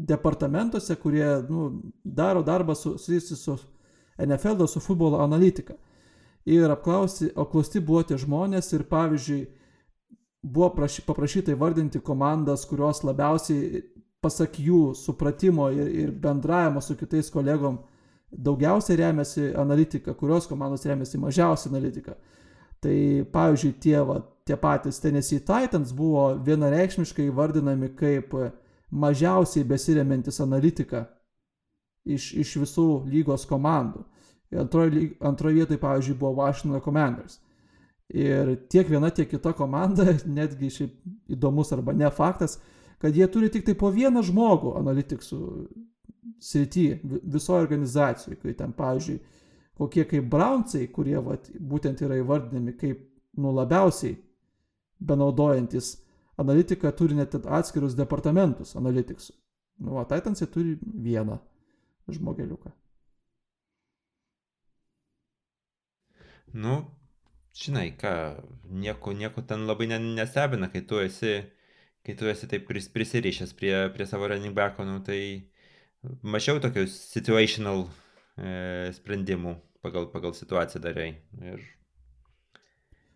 S1: departamentuose, kurie nu, daro darbą susijusi su NFL, su futbolo analitika. Ir apklausti, apklausti buvo tie žmonės ir pavyzdžiui, buvo prašy, paprašyta įvardinti komandas, kurios labiausiai, pasak jų, supratimo ir, ir bendravimo su kitais kolegom daugiausiai remiasi analitika, kurios komandos remiasi mažiausiai analitika. Tai pavyzdžiui, tie, va, tie patys Tennessee Titans buvo vienareikšmiškai vardinami kaip mažiausiai besiremiantis analitika iš, iš visų lygos komandų. Antroje antroj vietoje, pavyzdžiui, buvo Washington Commanders. Ir tiek viena, tiek kita komanda, netgi šiaip įdomus arba ne faktas, kad jie turi tik tai po vieną žmogų analitiksų srity visoje organizacijoje, kai ten, pavyzdžiui, kokie kaip Brownsai, kurie vat, būtent yra įvardinami kaip nu labiausiai benaudojantis analitiką, turi net atskirus departamentus analitiksų. Nu, o Titansai turi vieną žmogeliuką.
S2: Nu, žinai, ką, nieko, nieko ten labai nestebina, kai tu esi, kai tu esi taip prisirišęs prie, prie savo running backo, nu, tai mačiau tokių situational e, sprendimų pagal, pagal situaciją darai. Ir,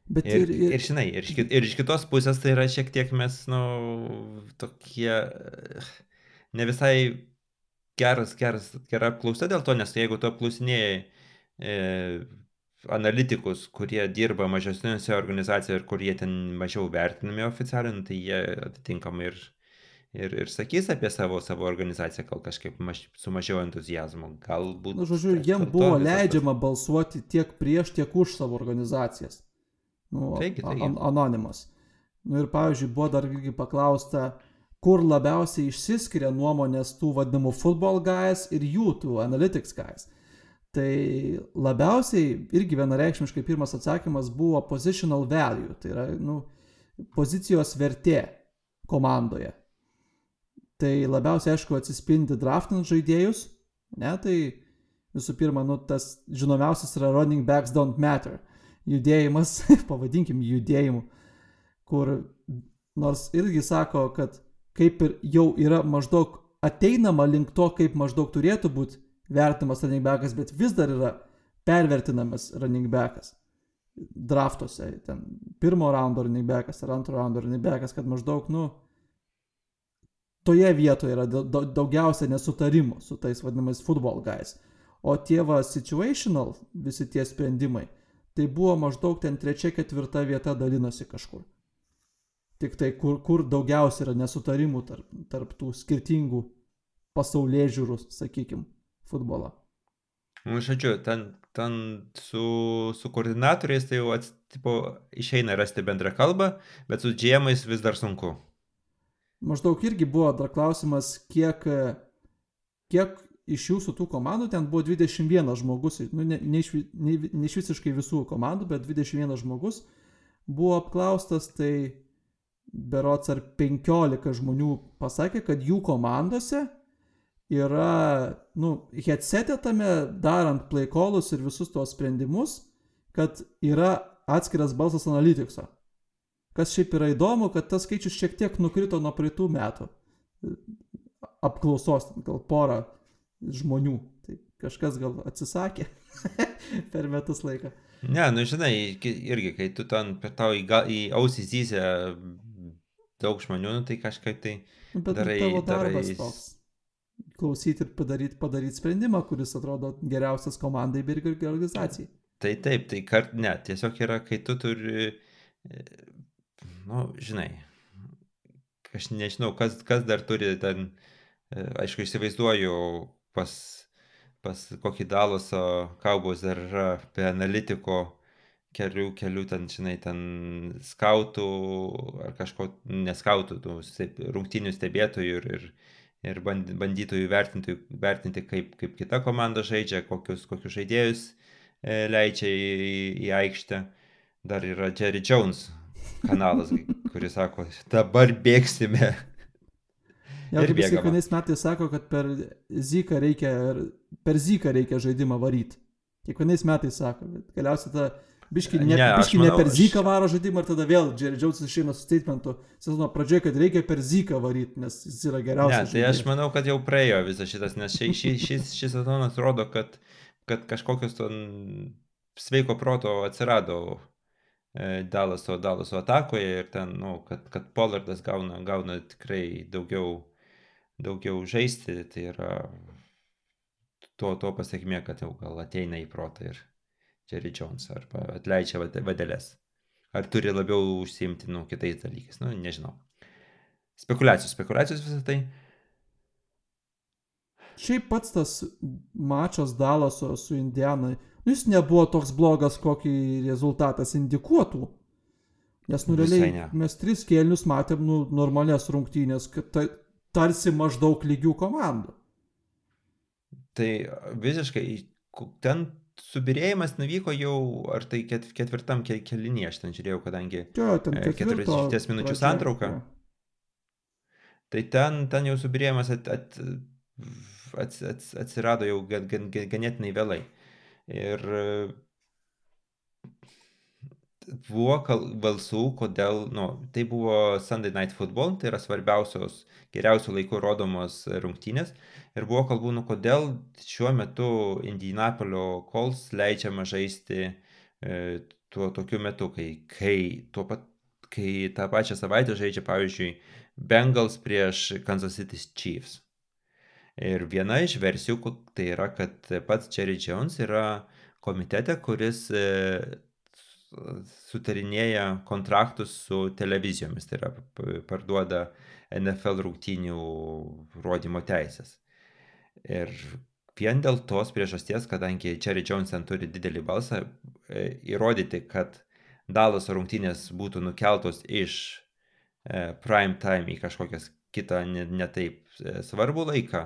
S2: Bet ir, ir, ir, ir žinai, ir ir iš kitos pusės tai yra šiek tiek mes, nu, tokie ne visai geras, geras, gera apklausa dėl to, nes jeigu tu apklausinėjai e, analitikus, kurie dirba mažesniuose organizacijose ir kurie ten mažiau vertinami oficialiai, nu, tai jie atitinkamai ir ir, ir sakys apie savo, savo organizaciją gal kažkaip maž, su mažiau entuzijazmo. Galbūt.
S1: Nu, žodžiu, jiem buvo leidžiama tas... balsuoti tiek prieš, tiek už savo organizacijas. Nu, taigi, taigi. An anonimas. Nu, ir pavyzdžiui, buvo dar irgi paklausta, kur labiausiai išsiskiria nuomonės tų vadinamų football guys ir jų tų analytics guys. Tai labiausiai irgi vienareikšmiškai pirmas atsakymas buvo positional value, tai yra nu, pozicijos vertė komandoje. Tai labiausiai aišku atsispindi draftinant žaidėjus, ne, tai visų pirma, nu, tas žinomiausias yra running backs don't matter, judėjimas, pavadinkim judėjimu, kur nors irgi sako, kad kaip ir jau yra maždaug ateinama link to, kaip maždaug turėtų būti vertinamas running backas, bet vis dar yra pervertinamas running backas draftuose, ten pirmo raundo running backas ar antro raundo running backas, kad maždaug, nu, toje vietoje yra daugiausia nesutarimų su tais vadinamais football guys. O tie va situational visi tie sprendimai, tai buvo maždaug ten trečia, ketvirta vieta dalinosi kažkur. Tik tai kur, kur daugiausia yra nesutarimų tarp, tarp tų skirtingų pasaulyje žiūrų, sakykime, futbolą.
S2: Nu, žodžiu, ten, ten su, su koordinatoriais tai jau atsipo, išeina rasti bendrą kalbą, bet su džiemais vis dar sunku
S1: maždaug irgi buvo dar klausimas, kiek, kiek iš jūsų tų komandų, ten buvo 21 žmogus, nu, ne, ne, iš, ne, ne iš visiškai visų komandų, bet 21 žmogus buvo apklaustas, tai berots ar 15 žmonių pasakė, kad jų komandose yra, nu, headsetė tame, darant playcallus ir visus tuos sprendimus, kad yra atskiras balsas analitikso. Kas šiaip yra įdomu, kad tas skaičius šiek tiek nukrito nuo praeitų metų apklausos, gal porą žmonių. Tai kažkas gal atsisakė per metus laiką.
S2: Ne, nu žinai, irgi, kai tu ten per tau į, į ausį zyzę daug žmonių, nu, tai kažkaip tai...
S1: Nu, bet darai, tavo darbas darai... toks. Klausyti ir padaryti padaryt sprendimą, kuris atrodo geriausias komandai bei organizacijai.
S2: Tai taip, tai kart, ne, tiesiog yra, kai tu turi nu, žinai, aš nežinau, kas, kas dar turi ten, e, aišku, įsivaizduoju, pas, pas kokį Dalaso kaubos dar yra apie analitiko kelių, kelių ten, žinai, ten skautų ar kažko, neskautų, tų rungtinių stebėtojų ir, ir, ir bandytojų vertinti, vertinti kaip, kaip kita komanda žaidžia, kokius, kokius žaidėjus e, leidžia į, į aikštę. Dar yra Jerry Jones, kanalas, kuris sako, dabar bėgsime.
S1: Ja, kaip jis kiekvienais metais sako, kad per Zyką reikia, per Zyką reikia žaidimą varyti. Kiekvienais metais sako, bet galiausiai ta biški ne,
S2: Ne, aš
S1: biški ne
S2: manau,
S1: per
S2: aš-
S1: zyką varo žaidimą ir tada vėl Jerry Jonesas išeina su statementu sezono pradžioje, kad reikia per zyką varyti, nes jis yra
S2: Ne,
S1: geriausias.
S2: tai aš
S1: žaidėjas.
S2: manau, kad jau praėjo visas šitas, nes šis, šis, šis, sezonas rodo, kad, kad kažkokios ten sveiko proto atsirado e, Dalaso, Dalaso atakoje ir ten, nu, kad, kad Pollardas gauna, gauna tikrai daugiau, daugiau žaisti, tai yra to, to pasiekmė, kad jau gal ateina į protą ir Jerry Jones arba atleidžia vade- vadeles. Ar turi labiau užsiimti, nu, kitais dalykais, nu, nežinau. Spekulacijos, spekulacijos visą tai.
S1: Šiaip pats tas mačas Dalaso su Indiana, nu, jis nebuvo toks blogas, kokį rezultatas indikuotų. Nes, nu, realiai mes tris kėlinius matėm, nu, normalias rungtynės, kad tai tarsi maždaug lygių komandų.
S2: Tai visiškai ten subirėjimas nuvyko jau, ar tai ket, ketvirtam ke- kėlinyje, aš ten žiūrėjau, kadangi
S1: Jo, ten
S2: E,
S1: ketvirto
S2: 40 minučių santrauka.
S1: jo.
S2: Tai ten, ten jau subirėjimas at, at, ats, ats, atsirado jau gan, gan, gan, ganėtinai vėlai. Ir buvo balsų, kodėl, nu, tai buvo Sunday Night Football, tai yra svarbiausios, geriausių laikų rodomos rungtynės. Ir buvo kalbų, nu, kodėl šiuo metu Indianapolio Colts leidžiama žaisti e, tuo tokiu metu, kai, kai, tuo pat, kai tą pačią savaitę žaidžia, pavyzdžiui, Bengals prieš Kansas City Chiefs. Ir viena iš versijų tai yra, kad pats Jerry Jones yra komitete, kuris e, sutarinėja kontraktus su televizijomis, tai yra parduoda NFL rungtynių rodymo teisės. Ir vien dėl tos priežasties, kadangi Jerry Jones ten turi didelį balsą, e, įrodyti, kad Dalas rungtynės būtų nukeltos iš e, prime time į kažkokias kitą netaip ne e, svarbų laiką,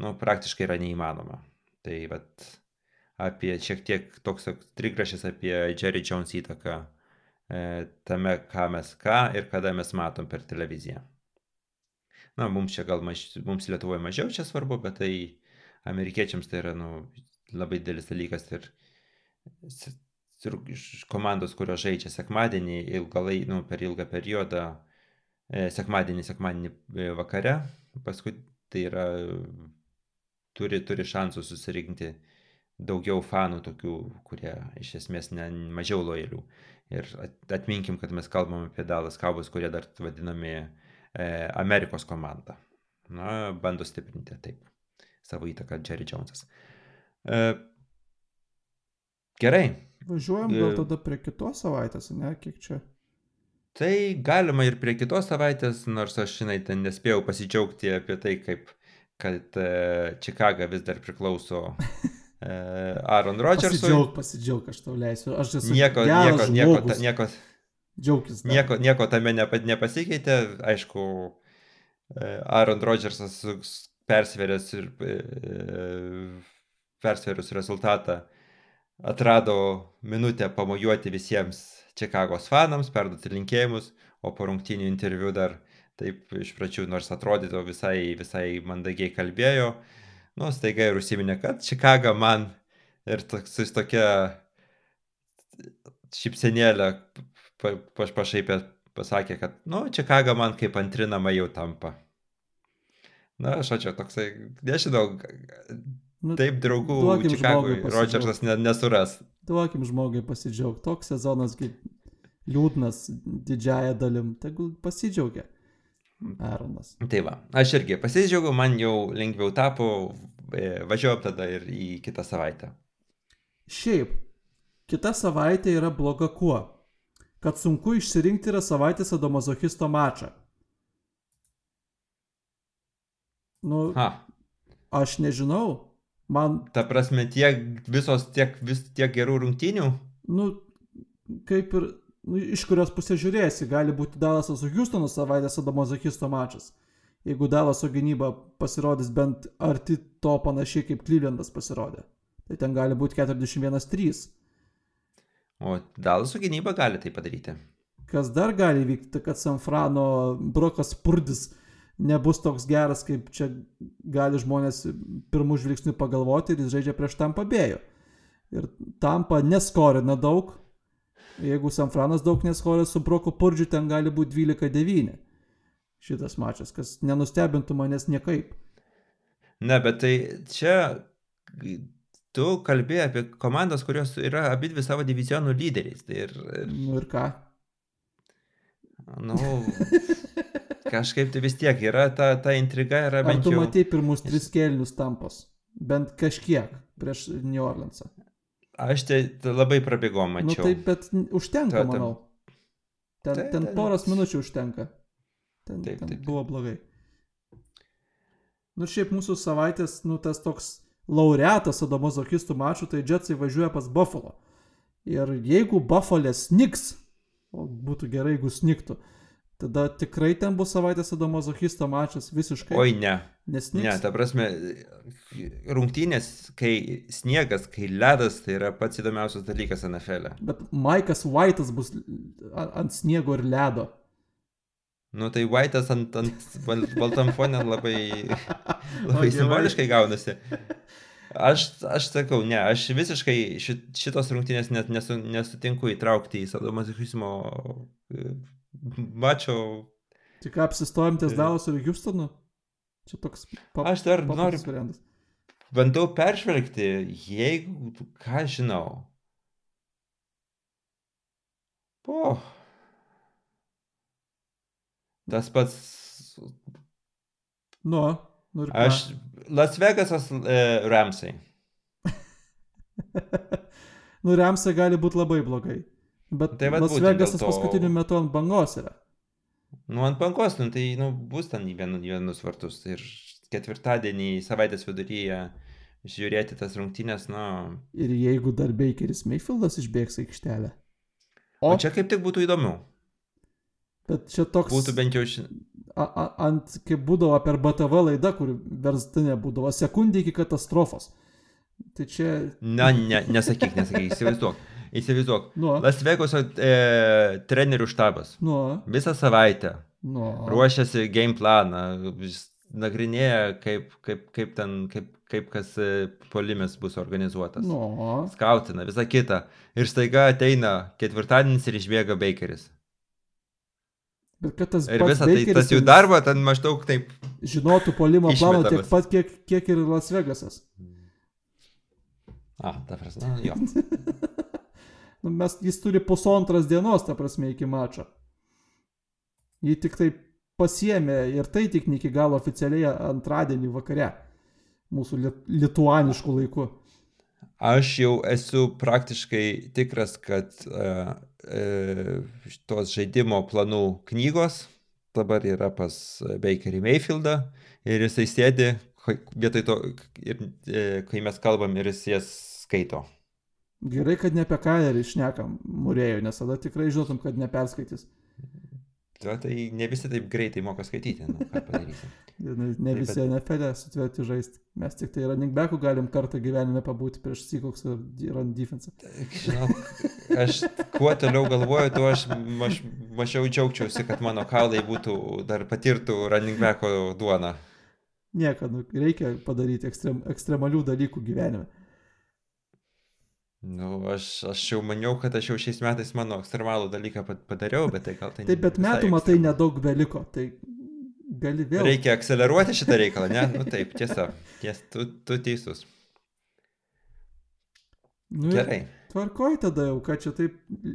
S2: nu, praktiškai yra neįmanoma. Tai vat apie šiek tiek toks trigrašis apie Jerry Jones įtaką e, tame, ką mes ką ir kada mes matom per televiziją. Na, mums čia gal maž, mums Lietuvoje mažiau čia svarbu, bet tai amerikiečiams tai yra nu, labai didelis dalykas ir, ir komandos, kurios žaidžia sekmadienį, ilgalai, nu, per ilgą periodą, e, sekmadienį, sekmadienį e, vakare, paskui tai yra, turi, turi šansų susirinkti daugiau fanų tokių, kurie iš esmės ne, mažiau lojalių. Ir at- atminkim, kad mes kalbam apie Dallas Cowboys, kurie dar vadinami e, Amerikos komanda. Na, bando stiprinti taip savo įtaką Jerry Jonesas. E, gerai,
S1: Važiuojam gal
S2: E.
S1: tada prie kitos savaitės, ne, kiek čia.
S2: tai galima ir prie kitos savaitės, nors aš, žinai, ten nespėjau pasidžiaugti apie tai, kaip kad e, Čikaga vis dar priklauso Aaron Rodgersui.
S1: Pasidžiaug, pasidžiaug, aš tau leisiu. Aš esu
S2: Nieko, nieko, nieko, ta- nieko,
S1: Džiaugtis.
S2: Nieko, nieko tame nepa, nepasikeitė, aišku, e, Aaron Rodgersas persvėręs ir e, persvėrus rezultatą atrado minutę pamojuoti visiems Čikagos fanams, perduoti linkėjimus, o po rungtinių interviu dar taip iš pradžių, nors atrodytų visai, visai mandagiai kalbėjo, nu, staiga ir užsiminė, kad Čikaga man ir toks, jis tokia šipsenėlė pa, pa, pašaipė pasakė, kad, nu, Čikaga man kaip antrinama jau tampa. Na, aš čia toksai, nežinau,
S1: Nu,
S2: taip draugų Čikagui. Rodžersas ne, nesuras.
S1: Duokim žmogui pasidžiaugti. Toks sezonas gi liūdnas didžiaja dalim. Tegul pasidžiaugia. Aaronas.
S2: Tai va, aš irgi pasidžiaugiau, man jau lengviau tapo, e, važiuojam tada ir į kitą savaitę.
S1: Šiaip, kita savaitė yra bloga kuo? Kad sunku išsirinkti yra savaitės adomazochisto mačą. Nu,
S2: Ha,
S1: aš nežinau. Man,
S2: ta prasme, tiek visos, tiek, vis, tiek gerų rungtynių.
S1: nu, kaip ir, nu, iš kurios pusės žiūrėsi, gali būti Dalasas su Houstonu savaitės adomazochisto mačas. Jeigu Dalaso gynyba pasirodys bent arti to panašiai kaip Clevelandas pasirodė. Tai ten gali būti 41-3.
S2: O Dalasų gynyba gali tai padaryti.
S1: Kas dar gali įvykti, tai kad Sanfrano Brokas Purdis nebus toks geras, kaip čia gali žmonės pirmų žvilgsnių pagalvoti ir jis žaidžia prieš tam pabėjo. Ir tampa neskorina daug. Jeigu Sanfranas daug neskorina su Broku Purdžiu, ten gali būti 12-9 šitas mačas, kas nenustebintų manęs niekaip.
S2: Ne, bet tai čia tu kalbė apie komandas, kurios yra abi dvi savo divizionų lyderiais. Tai ir, ir...
S1: Nu ir ką?
S2: Nu, kažkaip tai vis tiek yra ta, ta intriga, yra
S1: Ar
S2: bent
S1: tu
S2: jau.
S1: matei pirmus tris kelnius tampos? Bent kažkiek prieš New Orleansą.
S2: Aš tai labai prabėgom,
S1: Nu
S2: mačiau.
S1: taip, bet užtenka,
S2: Ta- ta-
S1: manau. Ten,
S2: Tai-
S1: ten
S2: tai-
S1: poros minučių užtenka. Ten,
S2: Taip,
S1: ten
S2: taip,
S1: buvo blogai. Nu šiaip mūsų savaitės, nu tas toks laureatas sadomazochistų mačų, tai Jetsai važiuoja pas Buffalo. Ir jeigu Buffalo sniks, o būtų gerai, jeigu sniktų, tada tikrai ten bus savaitės sadomazochisto mačas visiškai.
S2: Oi, ne.
S1: Nesniks.
S2: Ne, ta prasme, rungtynės, kai sniegas, kai ledas, tai yra pats įdomiausias dalykas NFL. -e.
S1: Bet Maikas White'as bus ant sniego ir ledo.
S2: Nu tai White'as ant, ant bal- baltam fone labai,
S1: O,
S2: labai
S1: gerai.
S2: simboliškai gaunasi. Aš, aš sakau, ne, aš visiškai šit, šitos rungtynės net nesu, nesutinku įtraukti į sadomazochismo e, mačo.
S1: Tik apsistojom ties
S2: Tai-
S1: Dalas ir Houstonu. Čia toks pa,
S2: Aš dar
S1: paprastas
S2: noriu,
S1: variantas.
S2: bandau peržvelgti, jeigu, ką žinau. Po. Tas pats,
S1: Nu, nu ir ką?
S2: aš, Las Vegasas e, Ramsai.
S1: nu, Remsai gali būti labai blogai. Bet
S2: Tai
S1: Las Vegasas
S2: to-
S1: paskutiniu metu ant bangos yra.
S2: Nu, ant pankos, nu, tai, nu, bus ten į vienu- į vienus vartus. Ir ketvirtadienį, savaitės viduryje žiūrėti tas rungtynės, nu.
S1: Ir jeigu dar Bakeris Mayfieldas išbėgs aikštelę.
S2: O
S1: O,
S2: čia kaip tik būtų įdomu.
S1: bet čia toks...
S2: Būtų bent jau ši...
S1: a, a, ant, kaip būdavo per BTV laidą, kur verstinė būdavo sekundė iki katastrofos. Tai čia,
S2: Na, ne, nesakyk, nesakyk, įsivaizduok. Įsivaizduok.
S1: nu,
S2: Las Vegaso e, trenerių štabas.
S1: nu,
S2: Visą savaitę
S1: nu.
S2: ruošiasi game planą, nagrinėja, kaip, kaip, kaip ten, kaip, kaip kas e, polimis bus organizuotas.
S1: Nu,
S2: skautina, visa kita. Ir staiga ateina ketvirtadienis ir išbėga Bakeris.
S1: bet kad tas
S2: Ir visą tai, tas jų
S1: ten
S2: darbo ten maždaug taip.
S1: žinotų polimo planą tiek pat, kiek, kiek ir Las Vegasas.
S2: A, ta prasme, jo.
S1: Nu, mes, jis turi pusantras dienos, ta prasme, iki mačo. Jį tik tai pasiemė ir tai tik ne iki galo oficialiai antradienį vakare. Mūsų lit lituaniškų laikų.
S2: Aš jau esu praktiškai tikras, kad uh, uh, tos žaidimo planų knygos dabar yra pas Bakerį Mayfieldą ir jisai sėdi vietoj to, ir, e, kai mes kalbam ir jis jas skaito.
S1: Gerai, kad ne apie Kailerį išnekam murėjo, nes tada tikrai žinotum, kad neperskaitys.
S2: Tai, tai ne visi taip greitai moka skaityti, nu, ką padarysi.
S1: Ne, ne
S2: Taip,
S1: visi
S2: bet-
S1: NFL sutverti žaisti. Mes tik tai running backų galim kartą gyvenime pabūti prieš Seahawks ir run defense.
S2: Žinok, aš kuo toliau galvoju, tuo aš maž, mažiau džiaugčiausi, kad mano kaulai būtų dar patirtų running backo duoną.
S1: Nieko, nu, reikia padaryti ekstrem, ekstremalių dalykų gyvenime.
S2: Nu, aš, aš jau maniau, kad aš jau šiais metais mano ekstremalų dalyką pa- padariau, bet tai gal tai...
S1: Taip, bet metų matai nedaug beliko, tai gali vėl.
S2: Reikia akceleruoti šitą reikalą, ne? Nu taip, tiesa. Ties, tu, tu teisus.
S1: Nu,
S2: Gerai.
S1: Tvarkoj tada jau, kad čia taip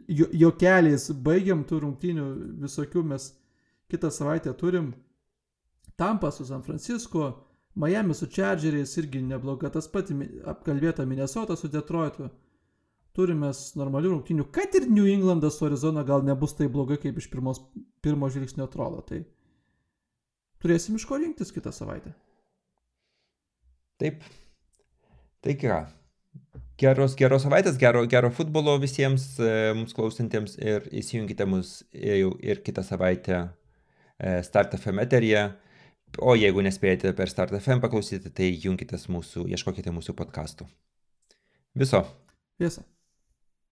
S1: jo- jokeliais baigiam tų rungtynių visokių mes kitą savaitę turim. Tampa su San Francisco, Miami su Chargeriais irgi nebloga, tas pat mi- apkalbėta Minnesota su Detroitu. Turime normalių rungtynių, kad ir New Englandas su Arizona gal nebus taip blogai, kaip iš pirmos, pirmo žvilgsnio atrodo. Tai turėsim iš ko rinktis kitą savaitę.
S2: Taip. Tai ką. Geros, geros savaitės, gero, gero futbolo visiems e, mums klausantiems ir įsijunkite mus jau ir kitą savaitę e, Start FM eteryje. O jeigu nespėjate per Start FM paklausyti, tai junkitės mūsų, ieškokite mūsų podkastų. Viso.
S1: Viesa.